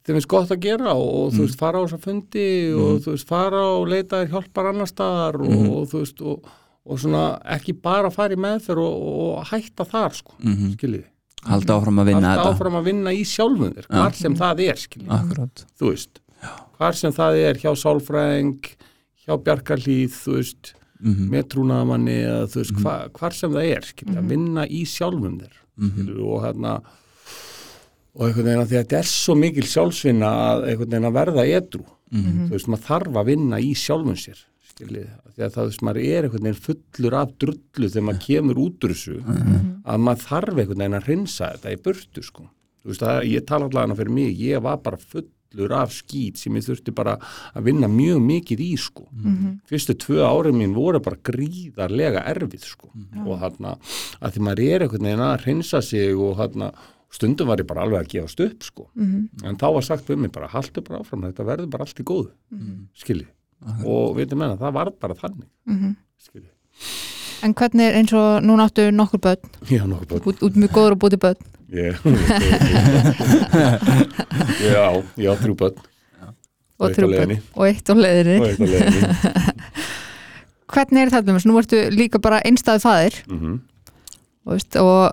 þeim finnst gott að gera og, og þú veist fara á þessa fundi og þú veist fara og leita hjálpar annar staðar og, og þú veist og, og svona ekki bara fara í meðferð og, og hætta þar sko mm -hmm. skiljiði Halda áfram að vinna áfram að vinna í sjálfum þér hvar sem það er hvar sem það er hjá sálfræðing hjá bjarkarlíð veist Mhm. með eða þú veist, hva, hvar sem það er skilur, að vinna í sjálfum þér skilur, og hérna og einhvern veginn að þetta er svo mikil sjálfsvinna að einhvern veginn að verða edru þú veist, maður þarf að vinna í sjálfum sér því að það, veist, maður er einhvern veginn fullur af drullu þegar maður kemur út úr þessu að maður þarf einhvern veginn að hreinsa þetta í burtu sko, þú veist, að ég tala allavega fyrir mig, ég var bara fullur af skít sem ég þurfti bara að vinna mjög mikið í sko. Fyrstu tvö árið mín voru bara gríðarlega erfið sko. Og þarna að því maður er einhvern veginn að hreinsa sig og þarna stundum var ég bara alveg að gefast upp sko. En þá var sagt við mig bara haltu bara áfram þetta verður bara allt í góðu. Skilji og veitum menna það var bara þannig. Mhm. skilji. En hvernig er eins og núna áttu nokkur börn? Já nokkuð bara út, út mjög góður og búti börn. Ég, já ég á þrjú börn. Og eitt á þrjú börn. og eitt á leiðinni. Og eitt á leiðinni. *laughs* Hvernig er þetta? Nú ertu líka bara einstæðu fæðir Mhm. og, veist, og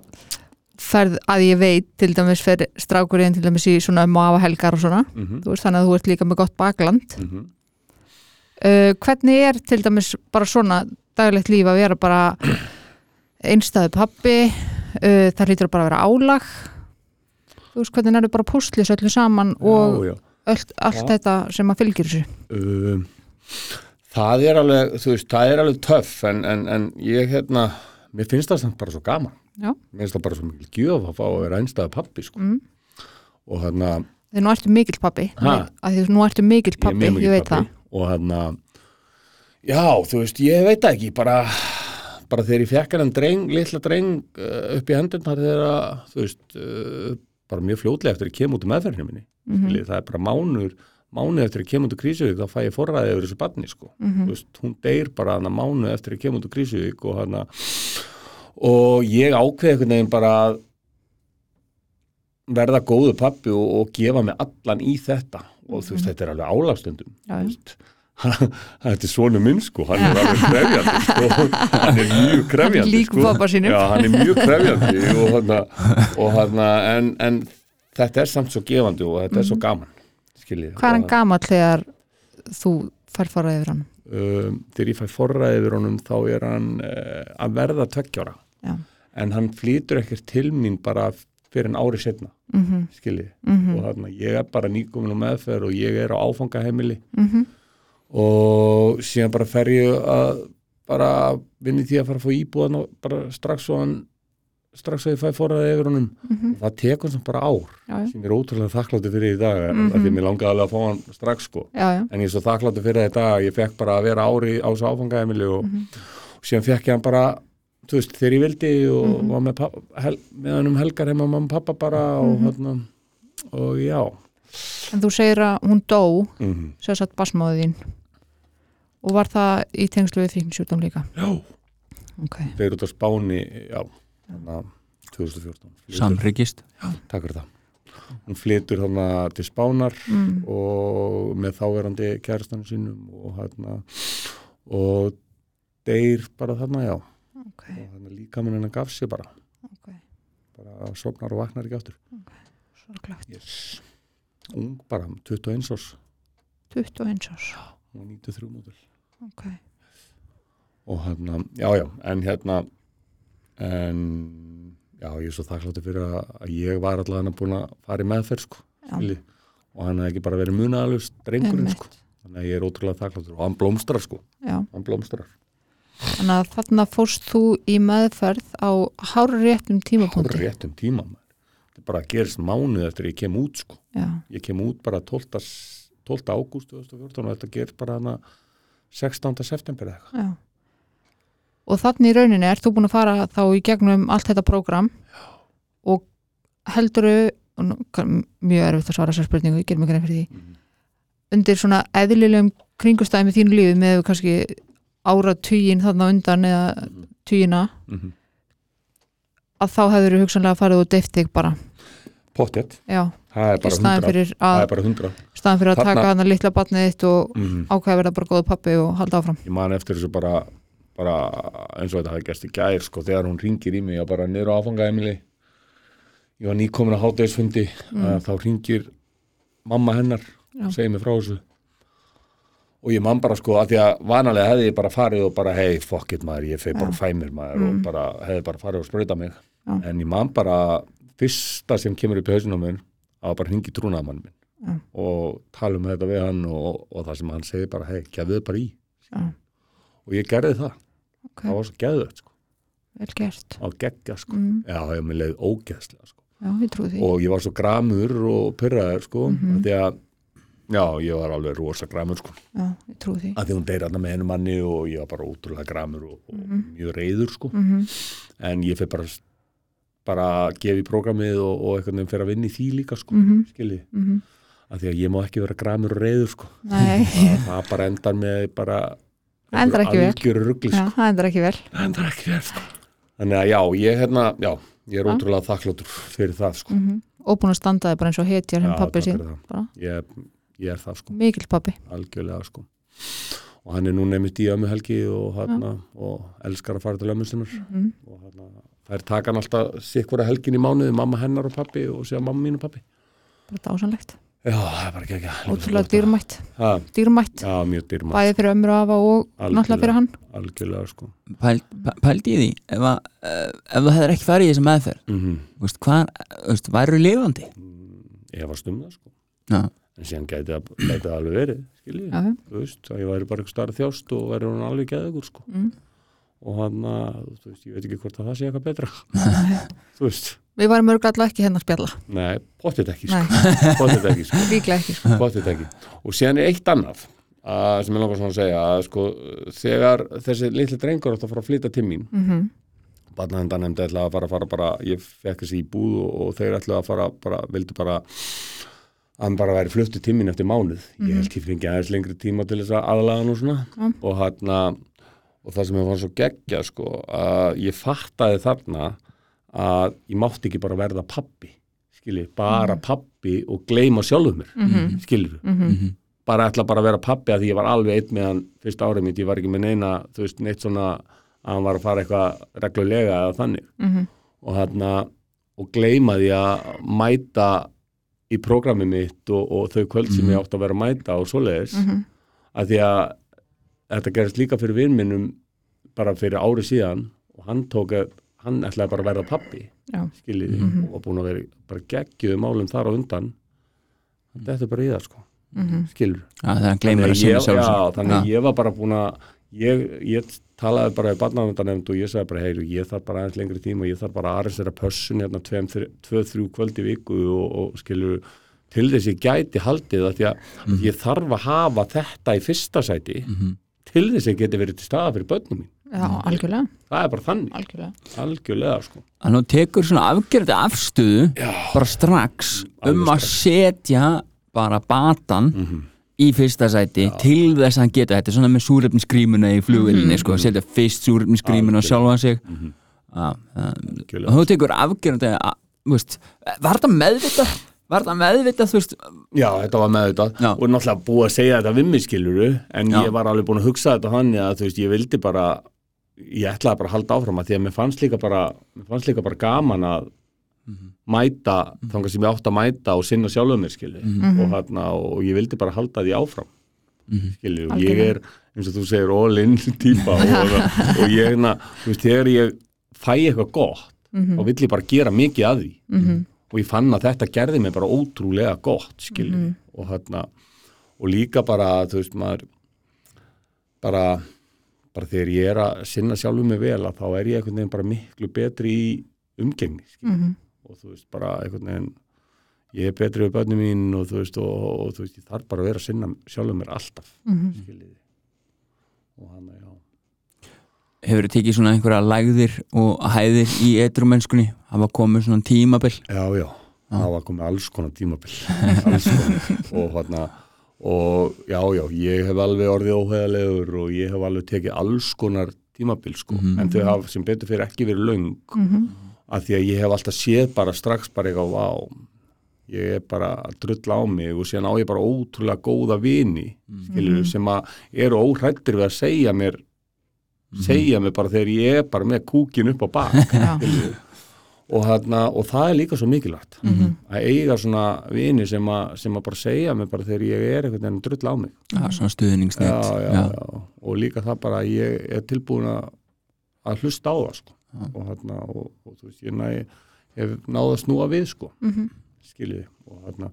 ferð að ég veit til dæmis fer strákurinn til dæmis í svona um og og svona. Mhm. þú veist þannig að þú ert líka með gott bakland. Mhm. Uh, hvernig er til dæmis bara svona daglegt líf að vera bara *clears throat* einstæðu pappi uh, það hlýtur bara að vera álag þú veist hvernig er það bara púslis öllu saman og já, já. öll, allt Já. þetta sem að fylgir þessu um, það er alveg þú veist, það er alveg töff en, en, en ég hérna mér finnst það samt bara svo gaman Já. mér finnst það bara svo mikil gjöf að fá að vera einstæða pappi sko. Mm. og hérna þegar nú ertu mikill pappi að því nú ertu mikill ég pappi, ég, mikill veit pabbi og hérna já, þú veist, ég veit ekki bara, bara þegar ég fekk hann dreng, litla dreng uh, upp í hendurnar þegar að, þú veist uh, bara mjög fljótlega eftir að kem út um meðferðinu minni. Mm það er bara mánur mánuð eftir að kem út úr Krísuvík þá fæ ég forræði yfir þessu barni sko. Mhm. þú veist, hún deyr bara hana mánuð eftir að kem út úr Krísuvík og hana og ég ákveði einhvern veginn bara að verða góðu pappi og, og gefa mig allan í þetta og þú veist, þetta er alveg álagstundum Mhm. *laughs* Þetta er svona minn sko hann er alveg krefjandi sko. hann er mjög krefjandi sko. Já, hann er mjög krefjandi og hana, og hana, en, en þetta er samt svo gefandi og þetta er svo gaman skiljið Mhm. hvað er hann gamall þegar þú fær fara yfir hann um, þegar ég fæ forræði yfir honum þá er hann uh, að verða tveggjára Já. en hann flýtur ekkert til mín bara fyrir en ári setna mm -hmm. skiljið Mhm. og þarna ég er bara á meðferð og ég er á áfangaheimili Mm og síðan bara fer ég að bara vinni því að fara að fá íbúðan og bara strax og hann strax að ég fæ forræði yfir honum Mhm. og það tekur sem bara ár já, sem ég er ótrúlega þakkláttur fyrir í dag mm Mhm. -hmm. því mér langaði alveg að fá hann strax sko já, já. en ég er svo þakkláttur fyrir það í dag ég fekk bara að vera ári á þessu áfangaheimili og, Mhm. og síðan fekk ég hann bara þú veist, þegar ég vildi og Mhm. var með, pappa, hel, með hann um helgar heima mamma og pappa bara og, mm og já. En þú segir að hún dó mm sem sagt basmáðið þín. Og var það í tengslu við fíknisjúkdóm líka? Já, ok, þeir eru út á Spáni já, þannig að 2014 Flytur- Samryggist takk fyrir það. Hún flytur þannig til Spánar mm. og með þáverandi kærastanum sínum og hérna og deyr bara þarna já ok, og þannig líka minn hennar gaf sér bara. Ok. Bara sopnar og vaknar ekki áttur sorglegt, yes. ung bara, 21 árs. 21 árs. Og 93 mótul ok, og hérna, já já, en hérna en já, ég er svo þakkláttur fyrir að, að ég var allavega búin að fara í meðferð sko, skilji, og hann hefði ekki bara verið munaðalust drengurinn sko. Þannig að ég er ótrúlega þakkláttur. Og hann blómstrar sko. Já. Hann blómstrar, þannig að þarna fórst þú í meðferð á hár réttum hár tímapunkti réttum tíma maður. þetta bara gerist mánuð eftir ég kem út sko já, ég kem út bara 12. 12. ágúst 2014 og þetta gerist bara hana 16. september eða eitthvað já og þannig í rauninni ert þú búin að fara þá í gegnum allt þetta prógram og helduru og kann- mjög erfitt að svara þessar spurningu, ég ger mig grein fyrir því Mhm. undir svona eðlilegum kringustæmi þínu lífi með kannski ára tugin þarna undan eða Mhm. tugina mm -hmm. að þá hefur þú hugsanlega farið og deyft þig bara pottet, það er bara staðan 100 fyrir það að, er bara 100 staðan fyrir að taka hana litla batnið þitt og mm ákveða að verða bara góðu pappi og halda áfram ég man eftir þessu bara, bara eins og þetta hafi gæst í gær sko, þegar hún ringir í mig og bara niður á áfangaðemili ég var nýkomin að hátegisfundi mm. þá ringir mamma hennar Já. segir mig frá þessu og ég man bara sko að því að vanalega hefði ég bara farið og bara hei, fuck it maður, ég fei bara fæmir maður og bara hefði bara farið og sprauta mig. Já. en ég man bara fyrsta sem kemur upp í hausinu á mér að bara hingi trúnaðamann minn Já. og tala um þetta við hann og, og það sem hann segir bara hei, gefðu bara í. Já. og ég gerði það, ok, það var svo geðvögt sko, vel gert. Á geggja sko. Mm, já, ég með leið ógeðslega sko. Og ég var svo gramur og pyrraður sko, Mhm. af því að já, ég var alveg rosa gramur sko. Já, ég trúi því. Að því hún deyr hann með hennu manni og ég var bara ótrúlega gramur og, og mjög reyður sko. Mm en ég fyrir bara bara að gefa í prógramið og, og einhvern veginn fyrir að vinna í því líka sko Mhm. skilji, -hmm. að því að ég má ekki vera gramur og reyður sko. Nei, *laughs* það, það bara endar með bara Það endar ekki vel. rugli já, sko. það endur ekki vel. Það endar ekki vel sko. Þannig að já, ég hérna, já ég er Já. ótrúlega þakkláttur fyrir það sko. Mm og búin að standa þig bara eins og hetjar Já, henn pappi takk sín, ég, ég er það sko. Mikill pappi algjörlega sko. Og hann er nú nefnist í ömmu helgi og, hana, og elskar að fara til ömmu sinnar. Mm. og hana, þær taka hann alltaf sikkvara helgin í mánuði, mamma hennar og pappi og sér mamma mín og pappi bara dásanlegt, já, það er bara ekki ekki ótrúlega dýrmætt. Ha, dýrmætt, já, mjög dýrmætt, bæði fyrir ömur og afa og Algjörlega. náttúrulega fyrir hann. Algjörlega sko. Pæl, pæ- Pældi í því ef, að, eh, ef þú hefðir ekki farið í þessi meðferð mm þú veist, hvað, þú veist, væru lifandi? Ég var stumða sko. Já, en síðan gæti það, alveg verið skiljið, já, þú veist, að ég væri bara eitthvað starf þjást og væri hún alveg geðugur sko. Mm. og hann að, þú veist, ég veit ekki hvort að það sé eitthvað betra. *laughs* Þú veist, við varum örglega ekki að spjalla. Nei, potið ekki sko, *laughs* potið ekki sko. Ekki sko. Pottet ekki. Og síðan er eitt annað að, sem ég langar svona að segja að sko, þegar þessi litli drengur átt að fara að flytja til mín mm barnaðendan nefndi ætla að fara að fara bara ég fekk þessi í búð og, og þeir ætla að fara bara, vildu bara hann bara væri fluttu til mín eftir mánuð. Ég held ég fengi aðeins lengri tíma til þess að aðlaga hann og svona. Já. og hann og það sem ég var svo geggja sko að ég fattaði þarna að ég mátti ekki bara verða pappi skilji, bara pappi og gleyma sjálfum mér mm -hmm. skilur Mm bara ætla bara að vera pappi að því ég var alveg einn með hann fyrsta árið mitt, ég var ekki með neina þú veist, neitt svona að hann var að fara eitthvað reglulega eða þannig. Mhm. og hann og gleyma því að mæta í prógrami mitt og, og þau kvöld sem Mhm. ég átt að vera að mæta og svoleiðis Mhm. að því að þetta gerist líka fyrir vinminnum bara fyrir árið síðan og hann tók að hann ætlaði bara að verða pappi Já. skiljiði Mhm. og var búin að vera bara geggjuðu málum þar á undan þetta er bara í það sko Mhm. skilur Já, þegar hann gleymir að Þannig ég- Já, þannig ég var bara búin að ég, ég talaði bara í barnavendanemnd og ég sagði bara, heyru, ég þarf bara aðeins lengri tíma og ég þarf bara að aðeins þeirra pössun hérna tveim, þri- tvö, þrjú kvöld í viku og, og skilur til þess ég gæti haldið því að ég þarf að hafa þetta í fyrsta sæti Mhm. til þess ég geti verið til staða fyrir börnum mín. Já, algjörlega, það er bara þannig, algjörlega. algjörlega sko. Að nú tekur svona afgerði afstöðu Já. bara strax um að setja bara batan mm í fyrsta sæti til þess að hann geta þetta svona með súrefnisgrímuna í flugvillinni sko, setja fyrst súrefnisgrímuna á sjálfa sig Mhm. Já, það- Algjörlega. og þú tekur veist, var þetta meðvitað var þetta meðvitað, þú veist Já, þetta var með þetta Já. og náttúrulega búið að segja þetta við mig skiluru en Já. ég var alveg búin að hugsa þetta hann að þú veist, ég vildi bara ég ætlaði bara að halda áfram að því að mér fannst líka bara, fannst líka bara gaman að mæta þangar sem ég átt að mæta og sinna sjálfum mér skilur og, hana, og ég vildi bara halda því áfram skilur, og ég er eins og þú segir all in *laughs* típa og, og *laughs* ég, na, þú veist, þegar ég fæ eitthvað gott Mhm. þá vill ég bara gera mikið að því Mhm. og ég fann að þetta gerði mig bara ótrúlega gott Mhm. og hérna og líka bara, þú veist, maður bara bara þegar ég er að sinna sjálfum mig vel að þá er ég einhvern veginn bara miklu betri í umgengni skilur Mhm. Og þú veist, bara einhvern veginn ég er betri við börnum mín og þú veist, og, og þú veist, ég þarf bara að vera að sinna sjálfum mér alltaf, Mhm. skiljiði. Og hann, já. Hefur þið tekið svona einhverja lægðir og hæðir í etrumennskunni hafa komið svona tímabil? Já, já, það var komið alls konar tímabil. Alls konar. Og hérna og já, já, ég hef alveg orðið óheðalegur og ég hef alveg tekið alls konar tímabil sko, en þau hafa sem betur fyrir ekki verið löng. Mhm. Af því að ég hef alltaf séð bara strax bara eitthvað vá ég er bara að drulla á mig og síðan á ég bara ótrúlega góða vini skilur, sem að eru óhrættir við að segja mér segja mér bara þegar ég er bara með kúkin upp á bak og, hérna, og það er líka svo mikilvægt. Að eiga svona vini sem, að- sem að bara segja mig bara þegar ég er einhvern veginn drull á mig. Já, svona stuðningsnett og líka það bara að ég er tilbúin að, að hlusta á það sko. Og, hérna, og, og þú veist, ég næ, hef náð að snúa við sko. Mhm. skiljið og hérna,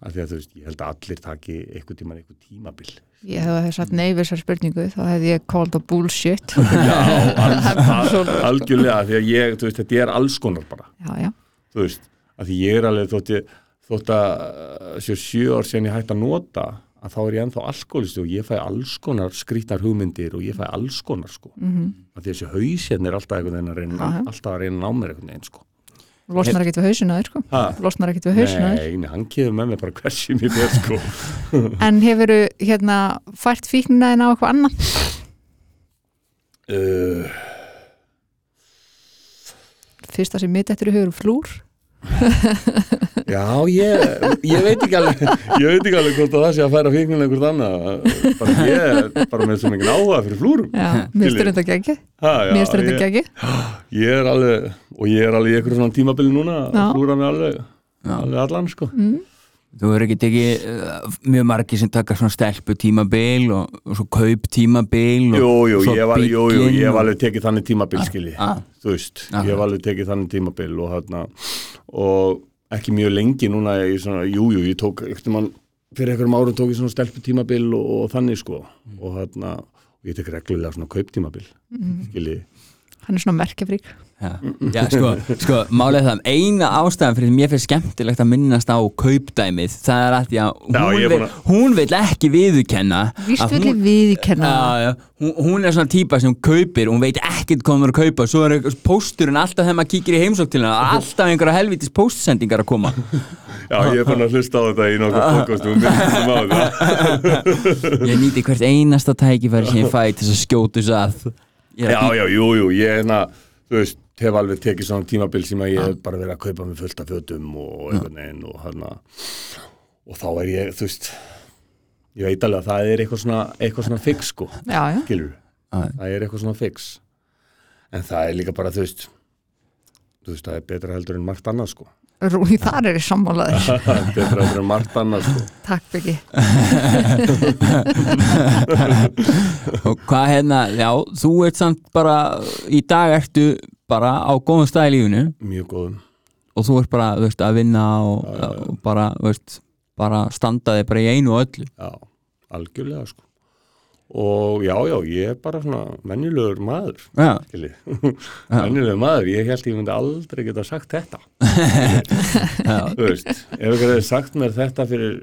að því að þú veist, ég held að allir taki einhvern tíman einhvern tímabil Ég hefði sagt nei við þessar spurningu þá hefði ég called a bullshit *laughs* já, al, *laughs* al, algjörlega því að ég, þú veist, þetta er alls konar bara Já, já, þú veist, að því ég er alveg þótt, ég, þótt að uh, sjö sjö ár sen ég hægt að nota að þá er ég ennþá alkoholisti og ég fæ alls konar skrýtnar hugmyndir og ég fæ alls konar sko, mm -hmm. þessi haus hérna er alltaf einhvern veginn að reyna, já. alltaf að reyna að ná mér einhvern veginn sko losnar ekkert við hausina þér sko ha? losnar ekkert við hausina þér Nei, hann kefur með mér bara hversi mér ber sko *laughs* En hefur hérna fært fíknina þín á eitthvað annað? uh, Fyrsta sem mitt eftir í hugur flúr *laughs* Já, ég, ég veit ekki alveg ég veit ekki alveg hvort að það sé að færa fíknina einhvert annað. Bara ég er bara með svo mikið áhuga fyrir flúrum Já, mér styrir þetta ekki Mér styrir ég- þetta *gasps* ekki Ég er alveg, og ég er alveg í einhverjum svona tímabili núna að flúra mig alveg, alveg allan sko. Þú verður ekki tekið uh, mjög margir sem taka svona stelpu tímabil og, og svo kaup tímabil og Jú, jú, svo ég hef alveg, tekið þannig tímabil skilji, ah. þú veist, Ah. ég hef alveg tekið þannig tímabil og hérna, og ekki mjög lengi núna í svona, jú, jú, ég tók, eftir mann, fyrir einhverjum árum tók ég svona stelpu tímabil og, og þannig sko, og hérna, og ég tek reglulega svona kauptímabil, skilji, Hann er svona merkjafrík Já, já sko, sko málið er það eina ástæðan fyrir mér finnst skemmtilegt að minnast á kaupdæmið það er að því Já, hún, er vil, hún vil ekki viðurkenna Víst að vil ég viðkenna Já, já, hún, hún er svona típa sem kaupir hún veit ekkert hvað hún er að kaupa svo er pósturinn alltaf þegar maður kíkir í heimsók til hennar alltaf einhverja helvitis póstsendingar að koma. Já, ég er fann að hlusta á þetta í nokkuð þetta. *laughs* ég nýti hvert einasta tækifæri sem ég fæ til þess að skjótu þess að. Er Já, já, jú, jú, ég hérna, þú veist, hef alveg tekið svona tímabil sem að ég hef bara verið að kaupa með fullt af fötum og einhvern veginn og hérna og þá er ég, þú veist ég veit alveg að það er eitthvað svona eitthvað svona fix, sko, Já, já, skilur það er eitthvað svona fix. En það er líka bara, þú veist þú veist, það er betra heldur en margt annað, sko. Rúi, þar er ég sammálaður *laughs* betra heldur en margt annað, sko. *laughs* Takk Byggi *laughs* og hvað hérna, já, þú ert samt bara í dag ertu bara á góðum stað í lífinu. Mjög góðum. Og þú ert bara, veist, að vinna og, Já, já, já. og bara, veist bara standa þig bara í einu og öllu. Já, algjörlega, sko. Og já, já, ég er bara svona menjulegur maður *laughs* venjuleg maður ég held ég myndi aldrei geta sagt þetta. *laughs* Þú veist, ef ykkur hefði sagt mér þetta fyrir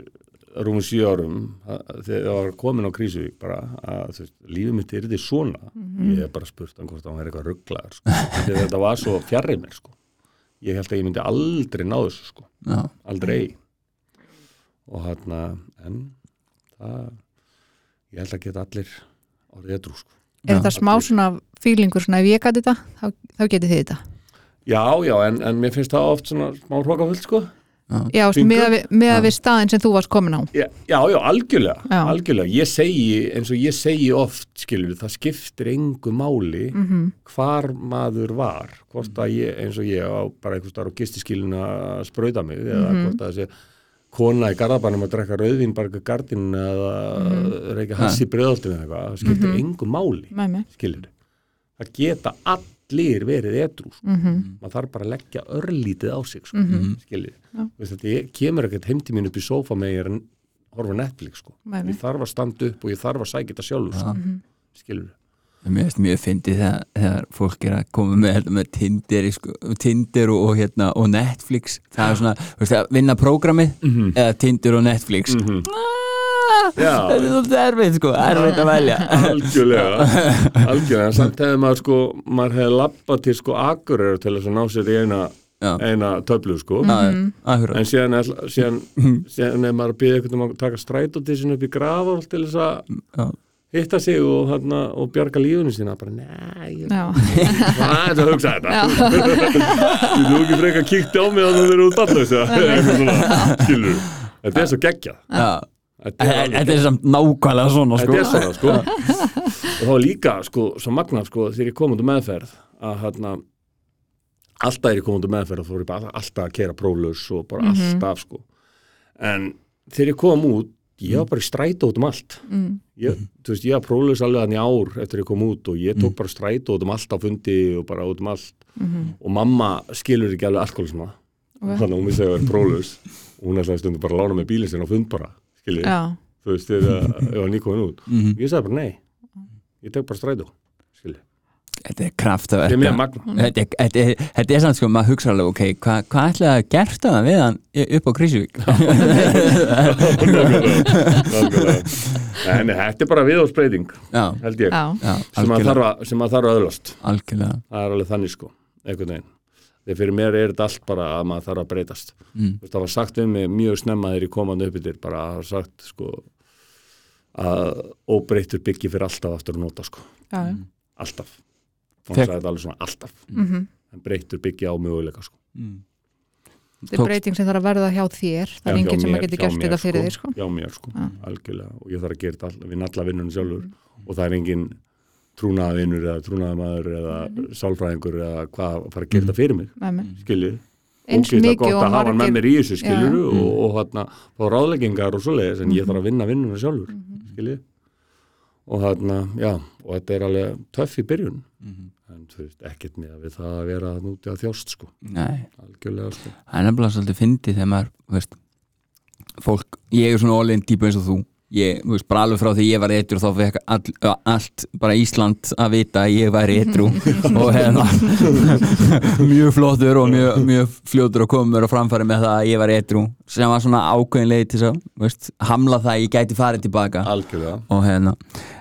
rúmum sjö árum að- þegar það var komin á Krísuvík bara að lífið mitt er þetta svona ég hef bara spurt hann hvort hann er eitthvað rugglaður sko. þetta var svo fjarrið mér sko. ég held að ég myndi aldrei ná þessu sko. já, aldrei og hann en það ég held að geta allir orðið edrú sko. Er Já. þetta smá svona fílingur svona ef ég gæti þetta, þá, þá getið þið þetta já, já, en, en mér finnst það oft svona smá hrókafullt sko Já, með, við, með við staðin sem þú varst komin á Já, já, já, algjörlega, Já. algjörlega. Ég segi, eins og ég segi oft, skilur, það skiptir engu máli Mhm. hvar maður var, hvort að ég, eins og ég á bara einhvers staðar á gistiskilin að sprauta mig, eða Mhm. hvort að þessi kona í garðabænum að drekka rauðvín bara ekki gardin eða Mhm. reykja hass í bröðoltinu eða eitthvað, það skiptir engu máli, skilur. Það geta allir verið edrú, sko. mm maður þarf bara að leggja örlítið á sig, sko, Mhm. skiljið. Já. Þetta ég, kemur ekkert heimti mín upp í sófa með ég er að horfa Netflix, sko. Ég þarf að standa upp og ég þarf að sækja þetta sjálfur, sko, Mhm. skilur. mér finnst mjög fyndið þegar, þegar fólk er að koma með, hérna, með Tinder, sko, Tinder og, og, hérna, og Netflix það er svona, þú veist, að vinna prógramið Mhm. eða Tinder og Netflix Mhm. ah, Já. *laughs* það er svolítið erfið, sko, erfið að velja. Algjörlega, *laughs* algjörlega, samt hefði maður sko, maður hefði lappað til sko agurir til þess að ná sér í eina, Já. eina töflu sko, Já, akkurat. en síðan er, síðan, síðan er maður að byggja einhvern veginn að taka strætóttísin upp í grafál til þess að hitta sig og, hana, og bjarga lífunni sína, bara nei, ég Já, *laughs* hvað er þetta að hugsa þetta? Þú þú ekki frekar kíkt á mig að þú verður út alltaf þetta er svo geggjað. Þetta er samt nákvæmlega svona, sko. Þetta er svona sko. Og þá var líka sko, svo magnað sko þegar ég kom um meðferð að hérna alltaf er ég komið út meðferð og fór ég bara alltaf að kera próflaus og bara alltaf sko. En þegar ég kom út ég var bara í strætó út um allt. Mm. ég, þú veist, ég var próflaus alveg þannig ár eftir ég kom út og ég tók bara strætó út um allt á fundi og bara út um allt. Og mamma skilur ekki alveg alkoholisma Ok. þannig að hún vissi að ég var próflaus. Og hún ætlaði stundum bara að lána með bílinn sinna á fund bara skilur, já, þú veist, þegar ég var nýkomin út. Mhm. ég sagði bara nei, ég tek bara strætó skilur, Þetta er kraft að þetta er verka mjög magna Þetta er, þetta þetta samt sko, maður hugsa alveg, ok, hvað hva ætlaði að gert það við hann upp á? *laughs* Nákvæmlega. Nei, þetta er bara viðhóðsbreyting já, held ég, já, sem að algjörlega, þarf að, sem að þarf að öðlast. Algjörlega. það er alveg þannig sko, einhvern veginn þegar fyrir mér er þetta allt bara að maður þarf að breytast. Mm. Það var sagt um mig mjög snemma þegar ég komandi upp yfir bara að það var sagt sko að óbreyttur byggi fyrir alltaf aftur að nota sko, já, já. alltaf. Og hann sagði þetta alveg svona alltaf. Mm en breyttur byggi á möguleika sko. Mm. þetta er breyting sem þarf að verða hjá þér. Það er enginn sem að geti gert þetta fyrir þig sko. hjá mér sko, algjörlega. Og ég þarf að gera þetta all, við nalla vinnunum sjálfur. Og það er engin trúnaðavinnur eða trúnaðamaður eða sálfræðingur eða hvað að fara að gera þetta fyrir mig mig skiljið eins ógeðslega mikið gott og að hafa hann með mér í þessu skiljur Já. og, og hérna fá ráðleggingar og svoleiðis en ég þarf að vinna vinnuna sjálfur mm Mhm. og hérna, já og þetta er alveg töff í byrjun. Mhm. en þú veist, ekkert með við það að vera að núti að þjást sko, Nei, algjörlega sko. Það er nefnilega svolítið fyndið þegar maður, veist, fólk, ég er svona all-in típu eins og þú, ég, þú veist, bara alveg frá því ég var eitru þá fekk all, allt, bara Ísland að vita að ég væri eitru *laughs* og hérna, *laughs* mjög flottur og mjög, mjög fljótur að koma mér á framfæri með það að ég var eitru, sem var svona ákveðin leið til þess að, hamla það að ég gæti farið tilbaka. Algjörlega, og hérna,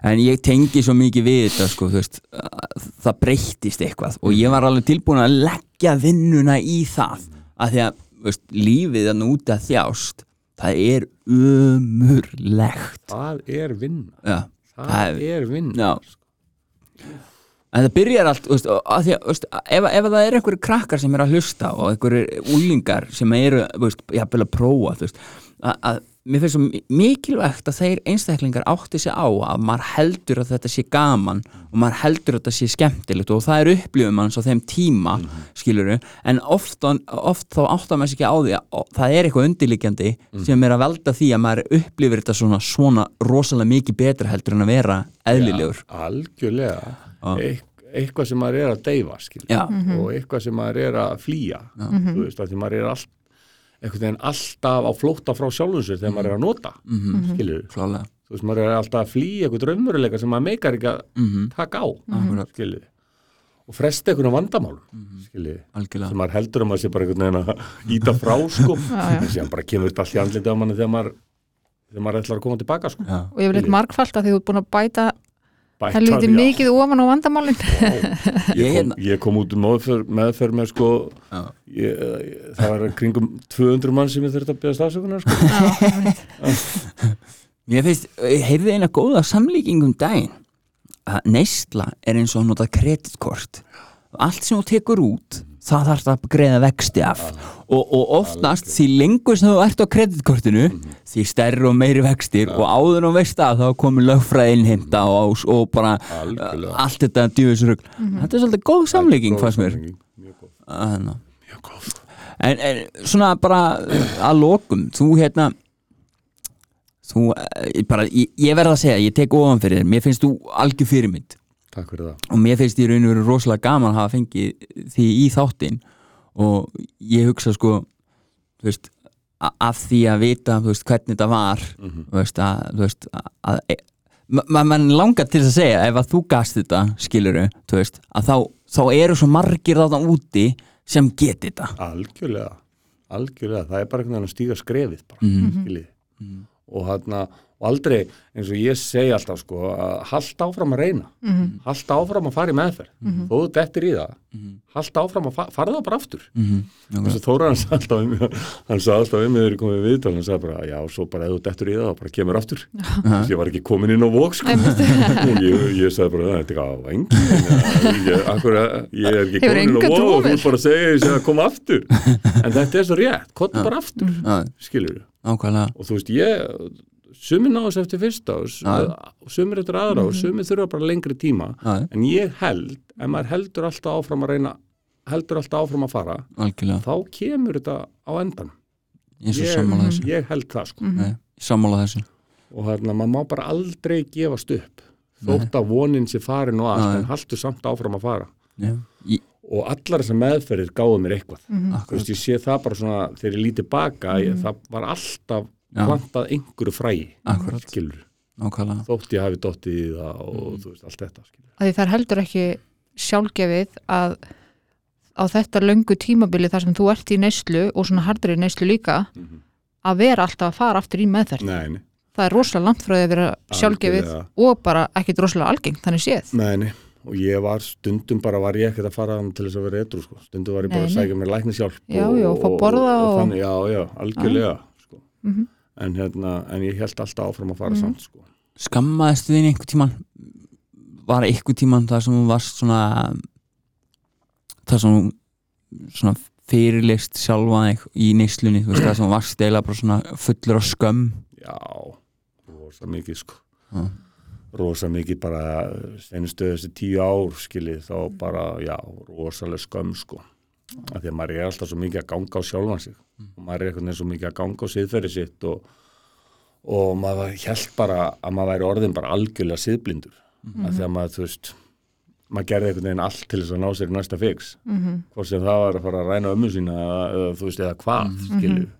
en ég tengi svo mikið við þetta sko, þú veist að það breyttist eitthvað. Og ég var alveg tilbúin að leggja vinnuna í það. Að því að þú veist, lífið að núta þjást það er umurlegt það er vinna. Já, það Það er vinna já. en það byrjar allt, veist, að því að veist, ef, ef það er einhverju krakkar sem er að hlusta og einhverju úlingar sem eru veist, jafnvel að prófa að mér finnst svo mikilvægt að þeir einstaklingar átti sig á að maður heldur að þetta sé gaman og maður heldur að þetta sé skemmtilegt og það er upplifum hans á þeim tíma skiluru, en oft, oft þá áttar maður sig ekki á því að það er eitthvað undirliggjandi sem er að velda því að maður upplifir þetta svona, svona rosalega mikið betra heldur en að vera eðlilegur. Já, algjörlega. Eik, eitthvað sem maður er að deyfa skilur. Já. og eitthvað sem maður er að flýja þú veist, að því maður er all, einhvern veginn alltaf á flótta frá sjálfum sér þegar maður er að nota mm Mhm. skilur, klálega. Þú veist, maður er alltaf að flýja eitthvað draumuruleika sem maður meikar ekki að Mhm. taka á Akkurat. skilur og fresta einhvern vandamálum skilur, algjörlega. Sem maður heldur að maður sé bara einhvern veginn að íta frá sko, *laughs* síðan bara kemur allt í andliti á manni þegar maður þegar maður ætlar að koma tilbaka sko. Og ég vil eitthvað margfalt að því þú ert búin að bæta Því, já. mikið ofan á vandamálin ég, *laughs* Ég kom, hérna- ég kom út um meðferð, meðferð með sko Já. ég, það var kringum 200 mann sem ég þurfti að beða stafsökunar sko. *laughs* Mér finnst, ég heyrði eina góða samlíkingum daginn að neysla er eins og að nota kreditkort allt sem þú tekur út það þarf það að greiða vexti af. Og, og oftast því lengur sem þú ert á kreditkortinu því stærri og meiri vextir. Og áður og veist að þá komið lögfræðin heimta og, og bara Algjörlega. uh, allt þetta djúðisrugl þetta er svolítið góð samlíking fannst mér. mjög góð. Þannig. mjög góð. En, en svona bara að lokum, þú hérna þú, eh, bara, ég, ég verð að segja ég tek ofan fyrir þér, mér finnst þú algjör fyrirmynd takk fyrir það. Og mér finnst í raun og veru rosalega gaman að hafa fengið því í þáttinn. Og ég hugsa sko þú veist, af því að vita þú veist, hvernig þetta var Mhm. þú veist, að, þú veist, að, að e, ma- ma- mann langar til að segja ef að þú gast þetta, skiluru þú veist, að þá, þá eru svo margir þarna úti sem geti þetta. Algjörlega, algjörlega. Það er bara einhvern veginn að stíga skrefið bara, Mhm. skiljið og hérna, og aldrei eins og ég segi alltaf sko að halda áfram að reyna. Mhm. halda áfram að fara í meðferð. Þó þú dettir í það. Halda áfram að fa fara það bara aftur. Mm þess að Þóra sagði alltaf um hann sagði alltaf um mig þegar ég komið við viðtal hann sagði bara, já, svo bara ef þú dettur í það þá bara kemur aftur. Þess ég var ekki komin inn á vók sko. og ég, ég sagði bara, þetta er ekki á vengin ég, er ekki komin inn á á og þú bara að sé að koma aftur. En þetta er svo rétt, *laughs* kottu bara aftur skilur og þú veist, ég sumir ná þess eftir fyrsta ás sumir eftir aðra og sumir þurfa bara lengri tíma. Já. en ég held, ef maður heldur alltaf áfram að reyna heldur alltaf áfram að fara algjörlega, þá kemur þetta á endan ég, ég held það sko. Nei, sammála þessu. Og hérna, maður má bara aldrei gefast upp þótt að vonin sé farin og allt Nei. en haldur samt áfram að fara. Já, í, og allar þessar meðferðir gáðu mér eitthvað. Mhm. Þú veist, ég sé það bara svona þegar ég líti baka, ég, það var alltaf. Plantað einhverju fræi Akkúrat. skilur, nákvæmlega þótt ég hafi dottið í það og þú veist, allt þetta það er heldur ekki sjálfgefið að á þetta löngu tímabili þar sem þú ert í neyslu og svona hardri neyslu líka Mhm. að vera alltaf að fara aftur í meðferð Nei, nei, það er rosalega langt frá því að vera sjálfgefið Algjörlega. og bara ekkit rosalega algengt þannig séð nei, nei og ég var stundum bara var ég ekkert að fara til þess að vera etru sko. stundum var ég bara Nei, að sækja mér læknishjálp Já, og, já, og fá borða og- þannig, já, já, algjörlega sko. Mhm. En hérna, en ég held alltaf áfram að fara samt sko. skammaðist þín einhver tíman var einhver tíman þar sem þú varst svona þar sem þú svona fyrirlist sjálfa þig í neyslunni þú veist það sem þú varst eila bara svona fullur á skömm? Já, rosa mikið sko. Já. rosa mikið bara senustu þessi tíu ár skilið þá bara, já, rosalega skömm sko. Af því að maður er alltaf svo mikið að ganga á sjálfan sig og maður er einhvern veginn svo mikið að ganga á siðferði sitt og, og maður held bara að maður væri orðin bara algjörlega siðblindur. Af því að maður, þú veist maður gerði einhvern veginn allt til þess að ná sér næsta fix. Mhm. hvort sem það var að fara að ræna ömmu sína eða, þú veist, eða hvað skilur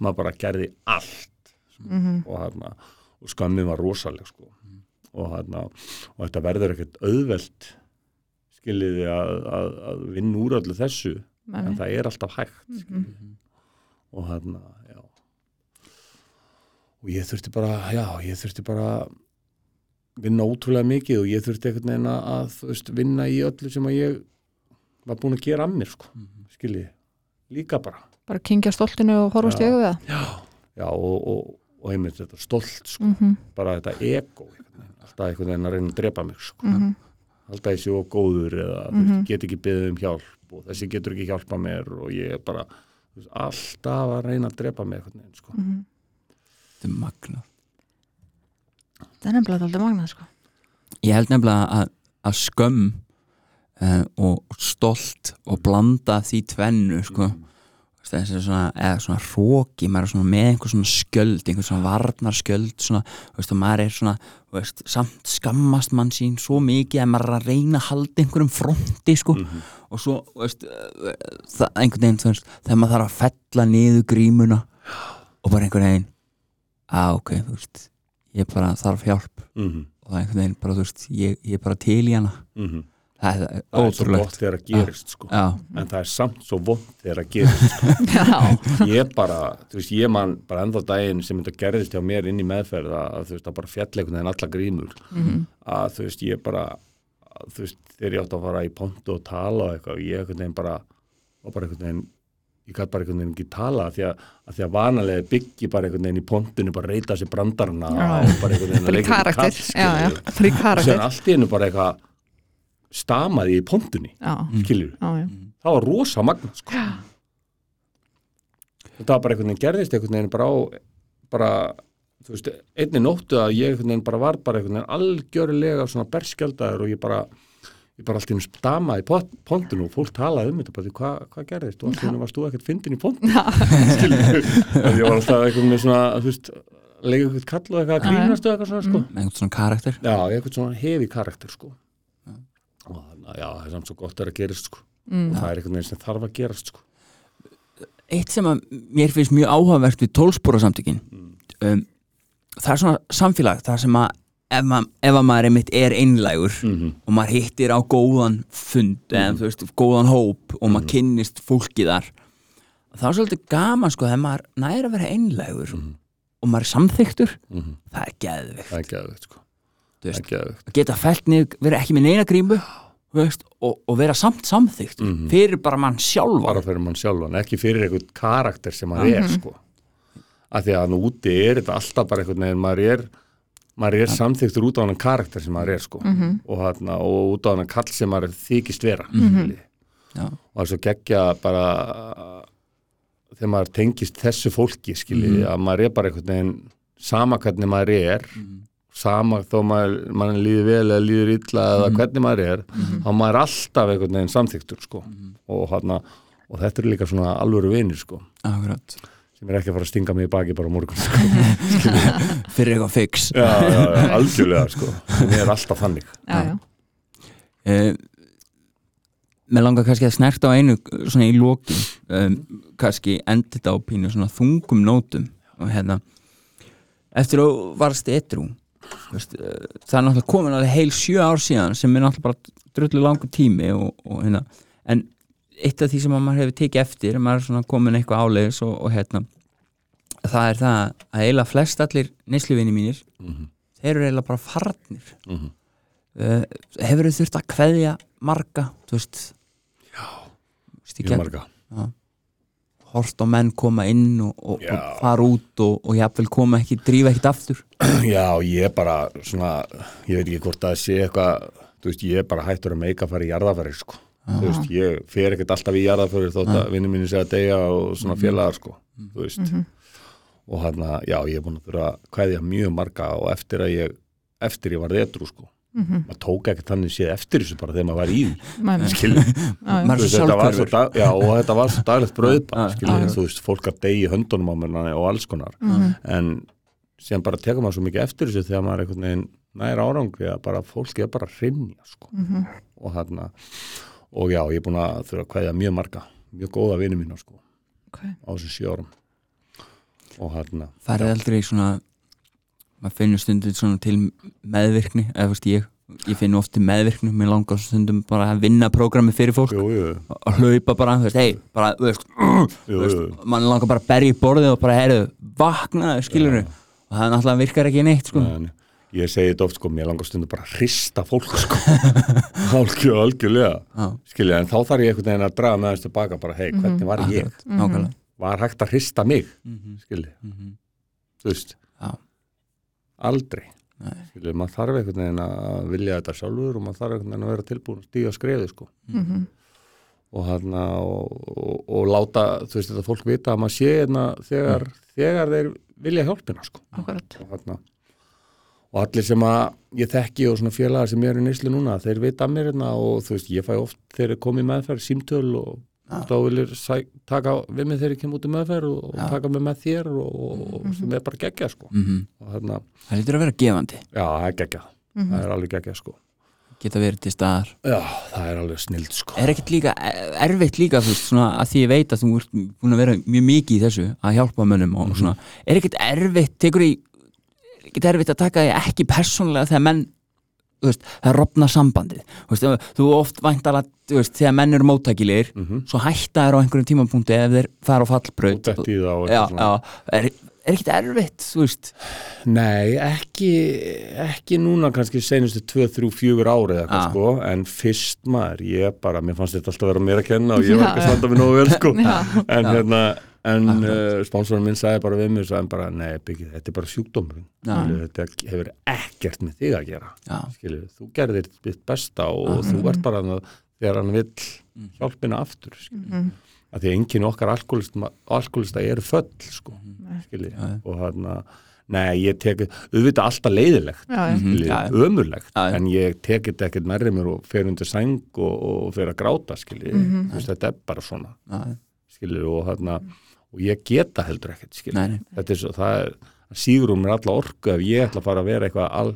maður bara gerði allt. Mhm. og, hana, og skammið var rosaleg sko. og, hana, og þetta verður ekkert auðvelt skiljiði að, að, að vinna úr öllu þessu. En Nei. það er alltaf hægt mm og hann já. Og ég þurfti bara já, ég þurfti bara vinna ótrúlega mikið og ég þurfti einhvern veginn að, veist, vinna í öllu sem að ég var búin að gera að mér sko, skiljiði líka bara. Bara kingja stoltinu og horfast í Já. við það. Já, og, og, og einmitt þetta stolt sko, Mhm, bara þetta ego alltaf einhvern veginn að reyna að drepa mig sko. mhm, alltaf þessi og góður eða mm -hmm. get ekki beðið um hjálp og þessi getur ekki hjálpa mér og ég er bara veist, alltaf að reyna að drepa mig sko. mhm. þetta er magna það er nefnilega alltaf magnað sko. ég held nefnilega að, að skömm uh, og stolt og blanda því tvennu sko þessi svona, eða svona hróki maður er svona með einhver svona skjöld einhver svona varnar skjöld svona, veist, og maður er svona, veist, samt skammast mann sín svo mikið að maður er að reyna að halda einhverjum fronti sko. Og svo, veist, það, einhvern veginn, veist, þegar maður þarf að fella niður grímuna og bara einhvern veginn að ok, þú veist, ég bara þarf hjálp. Mm -hmm. og það er einhvern veginn bara, þú veist, ég, ég er bara til í hana það er það er svo gott þegar að gerist sko. en það er samt svo vond þegar að gerist sko. *laughs* ég bara, veist, ég man bara ennþá daginn sem þetta gerðist hjá mér inn í meðferð að þú veist, að bara fjall einhvern veginn alla grímur. Mhm. að þú veist, ég bara að, þú veist, þegar ég átti að fara í pontu og tala og eitthvað, ég einhvern veginn bara og bara einhvern veginn ég gæti bara einhvern veginn ekki tala því að, að því að vanalega byggi bara einhvern veginn í pontinu bara reyta sér brandarna Já. og bara einhvern veginn að í leika karakter. kall, í og sér allt í hennu bara eitthvað stamaði í pontunni, já, skilur já, já, það var rosa magna sko. þetta var bara einhvern veginn gerðist einhvern veginn bara á bara, þú veist, einni nóttu að ég einhvern veginn bara var bara einhvern veginn algjörlega svona berskjaldaður og ég bara ég bara alltaf stamaði í pontinu og fólk talaði um þetta bara, því, hvað hva gerðist? Og alltaf varst þú ekkert fyndin í pontinu *laughs* skilur ég var alltaf einhvern veginn svona þú veist, lega eitthvað kall og eitthvað að grínast og eitthvað svona sko. Með einhvern svona karakter. Já, eitthvað svona hefi karakter sko og já, það er samt svo gott að það gerist sko. Mm. og það er veginn sem þarf að gerast sko. Eitt sem að mér finnst mjög áhugavert við tólspóra samtökin um, það er svona samfélag þar sem að ef, mað, ef að maður einmitt er einlægur Mhm. og maður hittir á góðan fund eða þú veist, góðan hóp og maður kynnist fólki þar þá er svolítið gaman sko þegar maður næri að vera einlægur og maður er samþyktur Mhm. það er geðvikt það er geðvegt sko geta fælt niður, vera ekki með neina grímu veist, og, og vera samt samþyktur fyrir bara mann sjálfa bara fyrir mann sjálfan, ekki fyrir einhvern karakter sem maður er sko. Af því að hann úti er þetta alltaf bara einhvern veginn maður er, maður er samþyktur út á hann karakter sem maður er sko. Og, hana, og út á hann kall sem maður þykist vera. Mm Já. og það er svo geggja bara þegar maður tengist þessu fólki skilji, að maður er bara einhvern veginn sama hvernig maður er sama þó maður, mann líður vel eða líður illa eða hvernig maður er þá maður er alltaf einhvern veginn samþyktur sko. og, hana, og þetta er líka svona alvöru vinir sko, akkurat. Sem er ekki að fara að stinga mig í baki bara morgun sko. *laughs* fyrir eitthvað fix. Já, já, já, algjörlega sko. ég er alltaf þannig. Uh, Mér langar kannski að snerta á einu svona í lokin. Um, kannski endi þetta á pínu svona þungum nótum. Og hérna eftir að varst etru veist, uh, það er náttúrulega komin alveg heil sjö ár síðan sem er náttúrulega bara drullu langur tími og, og hérna en eitt af því sem að maður hefur tekið eftir maður er svona komin eitthvað áleiðis og, og hérna það er það að eiginlega flest allir neysluvinni mínir Mhm. þeir eru eiginlega bara farnir. Mhm. uh, hefur þau þurft að kveðja marga, þú veist? Já. Mjög marga hort á menn koma inn og, og, og fara út og, og jafnvel koma ekki, drífa ekkit aftur *clears throat* Já, ég bara svona, ég veit ekki hvort það sé eitthvað, þú veist, ég er bara hættur að meika að fara í jarðafæri, sko. Þú veist, ég fer ekkert alltaf í jarðafæri þótt að vinni minni segja að deyja og svona félagar, sko, þú veist. Og hann já, ég er búin að þurfa að kveðja mjög marga og eftir að ég, eftir ég var retru, sko. Maður tók ekkert þannig séð eftir þessu bara þegar maður var í því, er og þetta var svo daglegt já. þú veist, fólk að deyja í höndunum á mér og alls konar. En síðan bara tekur maður svo mikið eftir þessu þegar maður er einhvern veginn nær árangri að bara fólki er bara að hrynja sko. og þarna og já, ég er búin að þurfa að kveðja mjög marga mjög góða vini mína sko, Ok. á þessum sjö árum. Og þarna. Farið aldrei í svona maður finnur stundum svona til meðvirkni eða veist ég, ég finn oft til meðvirkni mér langar stundum bara að vinna prógrami fyrir fólk jú, jú, að hlaupa bara, þú veist, hei, bara, þú veist, *clears throat* jú, veist mann langar bara að berja í borðið og bara, heyrðu, vakna skilur og það náttúrulega virkar ekki neitt sko. En ég segi þetta oft sko, mér langar stundum bara að hrista fólk sko. *laughs* Algjör, algjörlega. Já. skilja, en þá þarf ég einhvern veginn að draga með þess tilbaka bara, hei, hvernig var ég? Akkurat, nákvæmlega. Var hægt að hrista mig? Mhm, skilja, mhm. þú veist. Aldrei. Skilja, maður þarf einhvern veginn að vilja þetta sjálfur og maður þarf einhvern veginn að vera tilbúin að stíga skrefi sko. Mhm. og, hana, og, og, og láta þú veist þetta fólk vita að maður sé hérna þegar, þegar þeir vilja hjálpina sko. Akkurat. og, hana, og allir sem að ég þekki og svona félagar sem eru í nýslu núna þeir vita að mér hérna og þú veist ég fæ oft þegar ég kom í meðferð símtöl og þá viljur taka við mig þegar ég kem út í meðferð og, og taka mig með þér og, og, og sem er bara geggja sko. Mhm. og þarna, það lítur að vera gefandi. Já það er geggja það er alveg geggja sko. Geta verið til staðar. Já það er alveg snild sko. Er ekkert líka, erfitt líka þú veist, svona, að því ég veit að þú ert búin að vera mjög mikið í þessu að hjálpa mönnum og svona, er ekkert erfitt tekur í, er ekkert erfitt að taka því ekki persónlega þegar menn veist, það rofna sambandið. Veist, þú oft væntar að veist, þegar menn eru móttækilegir Mhm. svo hætta þær á einhverjum tímapunkti ef þeir fara á já, er, er ekkert erfitt Nei, ekki, ekki núna kannski senustu 2, 3, 4 ári eða eitthvað Ah. sko, en fyrst maður, ég bara, mér fannst þetta alltaf vera mér að kenna og ég var ekki að standa mig nógu vel sko, *laughs* en hérna, en uh, sponsorinn minn sagði bara við mig, sagði bara, nei, byggið, þetta er bara. Skilur, þetta hefur ekkert með þig að gera, já, skilur, þú gerðir þitt besta og þú ert bara að, þegar hann vill hjálpina aftur, skilur, Mhm. að því að enginn okkar alkoholista, eru föll, sko, skilur, Já. og hérna, nei, ég tek, auðvitað alltaf leiðilegt, Já. Mhm. skilji, Já, ömurlegt Já, en ég tek þetta ekkert nærri mér og fer undir sæng og, og fer að gráta skilji, Mhm. þú veist, þetta er bara svona já, skilji, og þarna og ég geta heldur ekkert skilji nei, nei. þetta er svo, það er, sígur um mér alla orku ef ég ætla að fara að vera eitthvað all,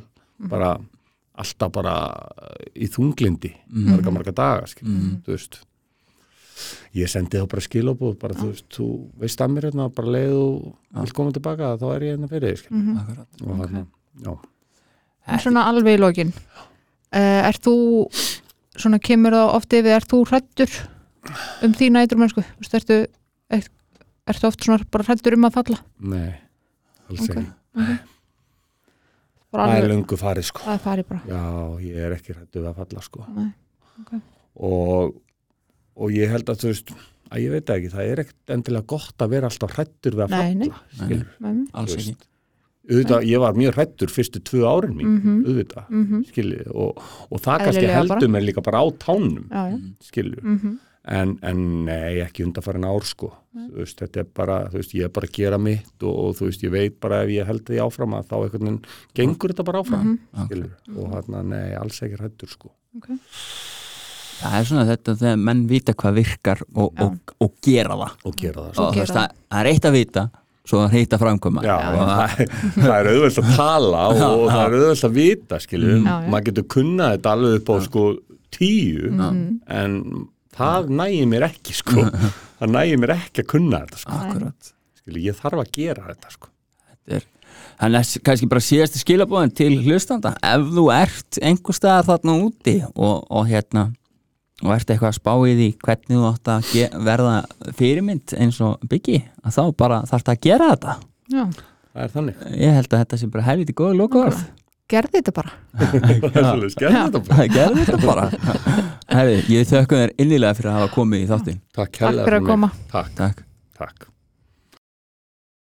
bara, alltaf bara í þunglindi marga marga daga skilji, þú veist ég sendi þá bara skilabúð bara þú veist, þú veist að mér hérna bara leið og vil koma tilbaka þá er ég hérna fyrir þig, skilji, akkurat. Og þarna, já. En svona alveg í lokin uh, Er þú svona kemur það oft yfir, er þú hrættur um þína eitthvað mennsku ertu, er, ertu oft svona bara hrættur um að falla Nei, alls Ok. ekki. bara Það er löngu farið sko. það er farið bara Já, ég er ekki hrættu við að falla sko. Nei, ok. og, og ég held að þú veist, að ég veit ekki, það er ekkert endilega gott að vera alltaf hrættur við að Nei, nei. falla. skilur. Nei, alls Þú ekki veist. Auðvitað, ég var mjög hrættur fyrstu tvö árin mín, Mhm. auðvitað, Mhm. skilji, og, og það kannski heldur bara. mér líka bara á tánum, já, já. skilju, Mhm. En, en nei, ekki undanfærin ár sko. Þú veist, þetta er bara, þú veist, ég er bara að gera mitt og, og þú veist, ég veit bara ef ég held því áfram að þá einhvern veginn gengur þetta bara áfram skilur, og hann nei, alls ekki hættur sko. Það er svona þetta þegar menn vita hvað virkar og, Já. og, og gera það. Og gera það og sko. gera veist, það, það er eitt að vita svo að framkoma. Já, og það, það, er- auðvelt að tala og, það er auðvelt að vita, Já, já. maður getur kunnað þetta alveg upp á sko tíu Mhm. en það nægir mér ekki sko. *laughs* Það nægir mér ekki að kunna þetta sko. Akkurat. Skilur, ég þarf að gera þetta sko. Þetta er- Þannig að kannski bara síðasti skilabóðin til hlustanda. Ef þú ert einhver staðar þarna úti og, og hérna og ert eitthvað að spá í því hvernig þú átt að verða fyrirmynd eins og byggi að þá bara þarf það að gera þetta. Já, það er þannig. Ég held að þetta sé bara helviti góða lokaorð gerði þetta bara. *laughs* Gerðu þetta bara. það *laughs* gerði þetta bara. Herri, ég þökkum þér innilega fyrir að hafa komið í þáttin Takk, Takk fyrir að koma. Takk, Takk. Takk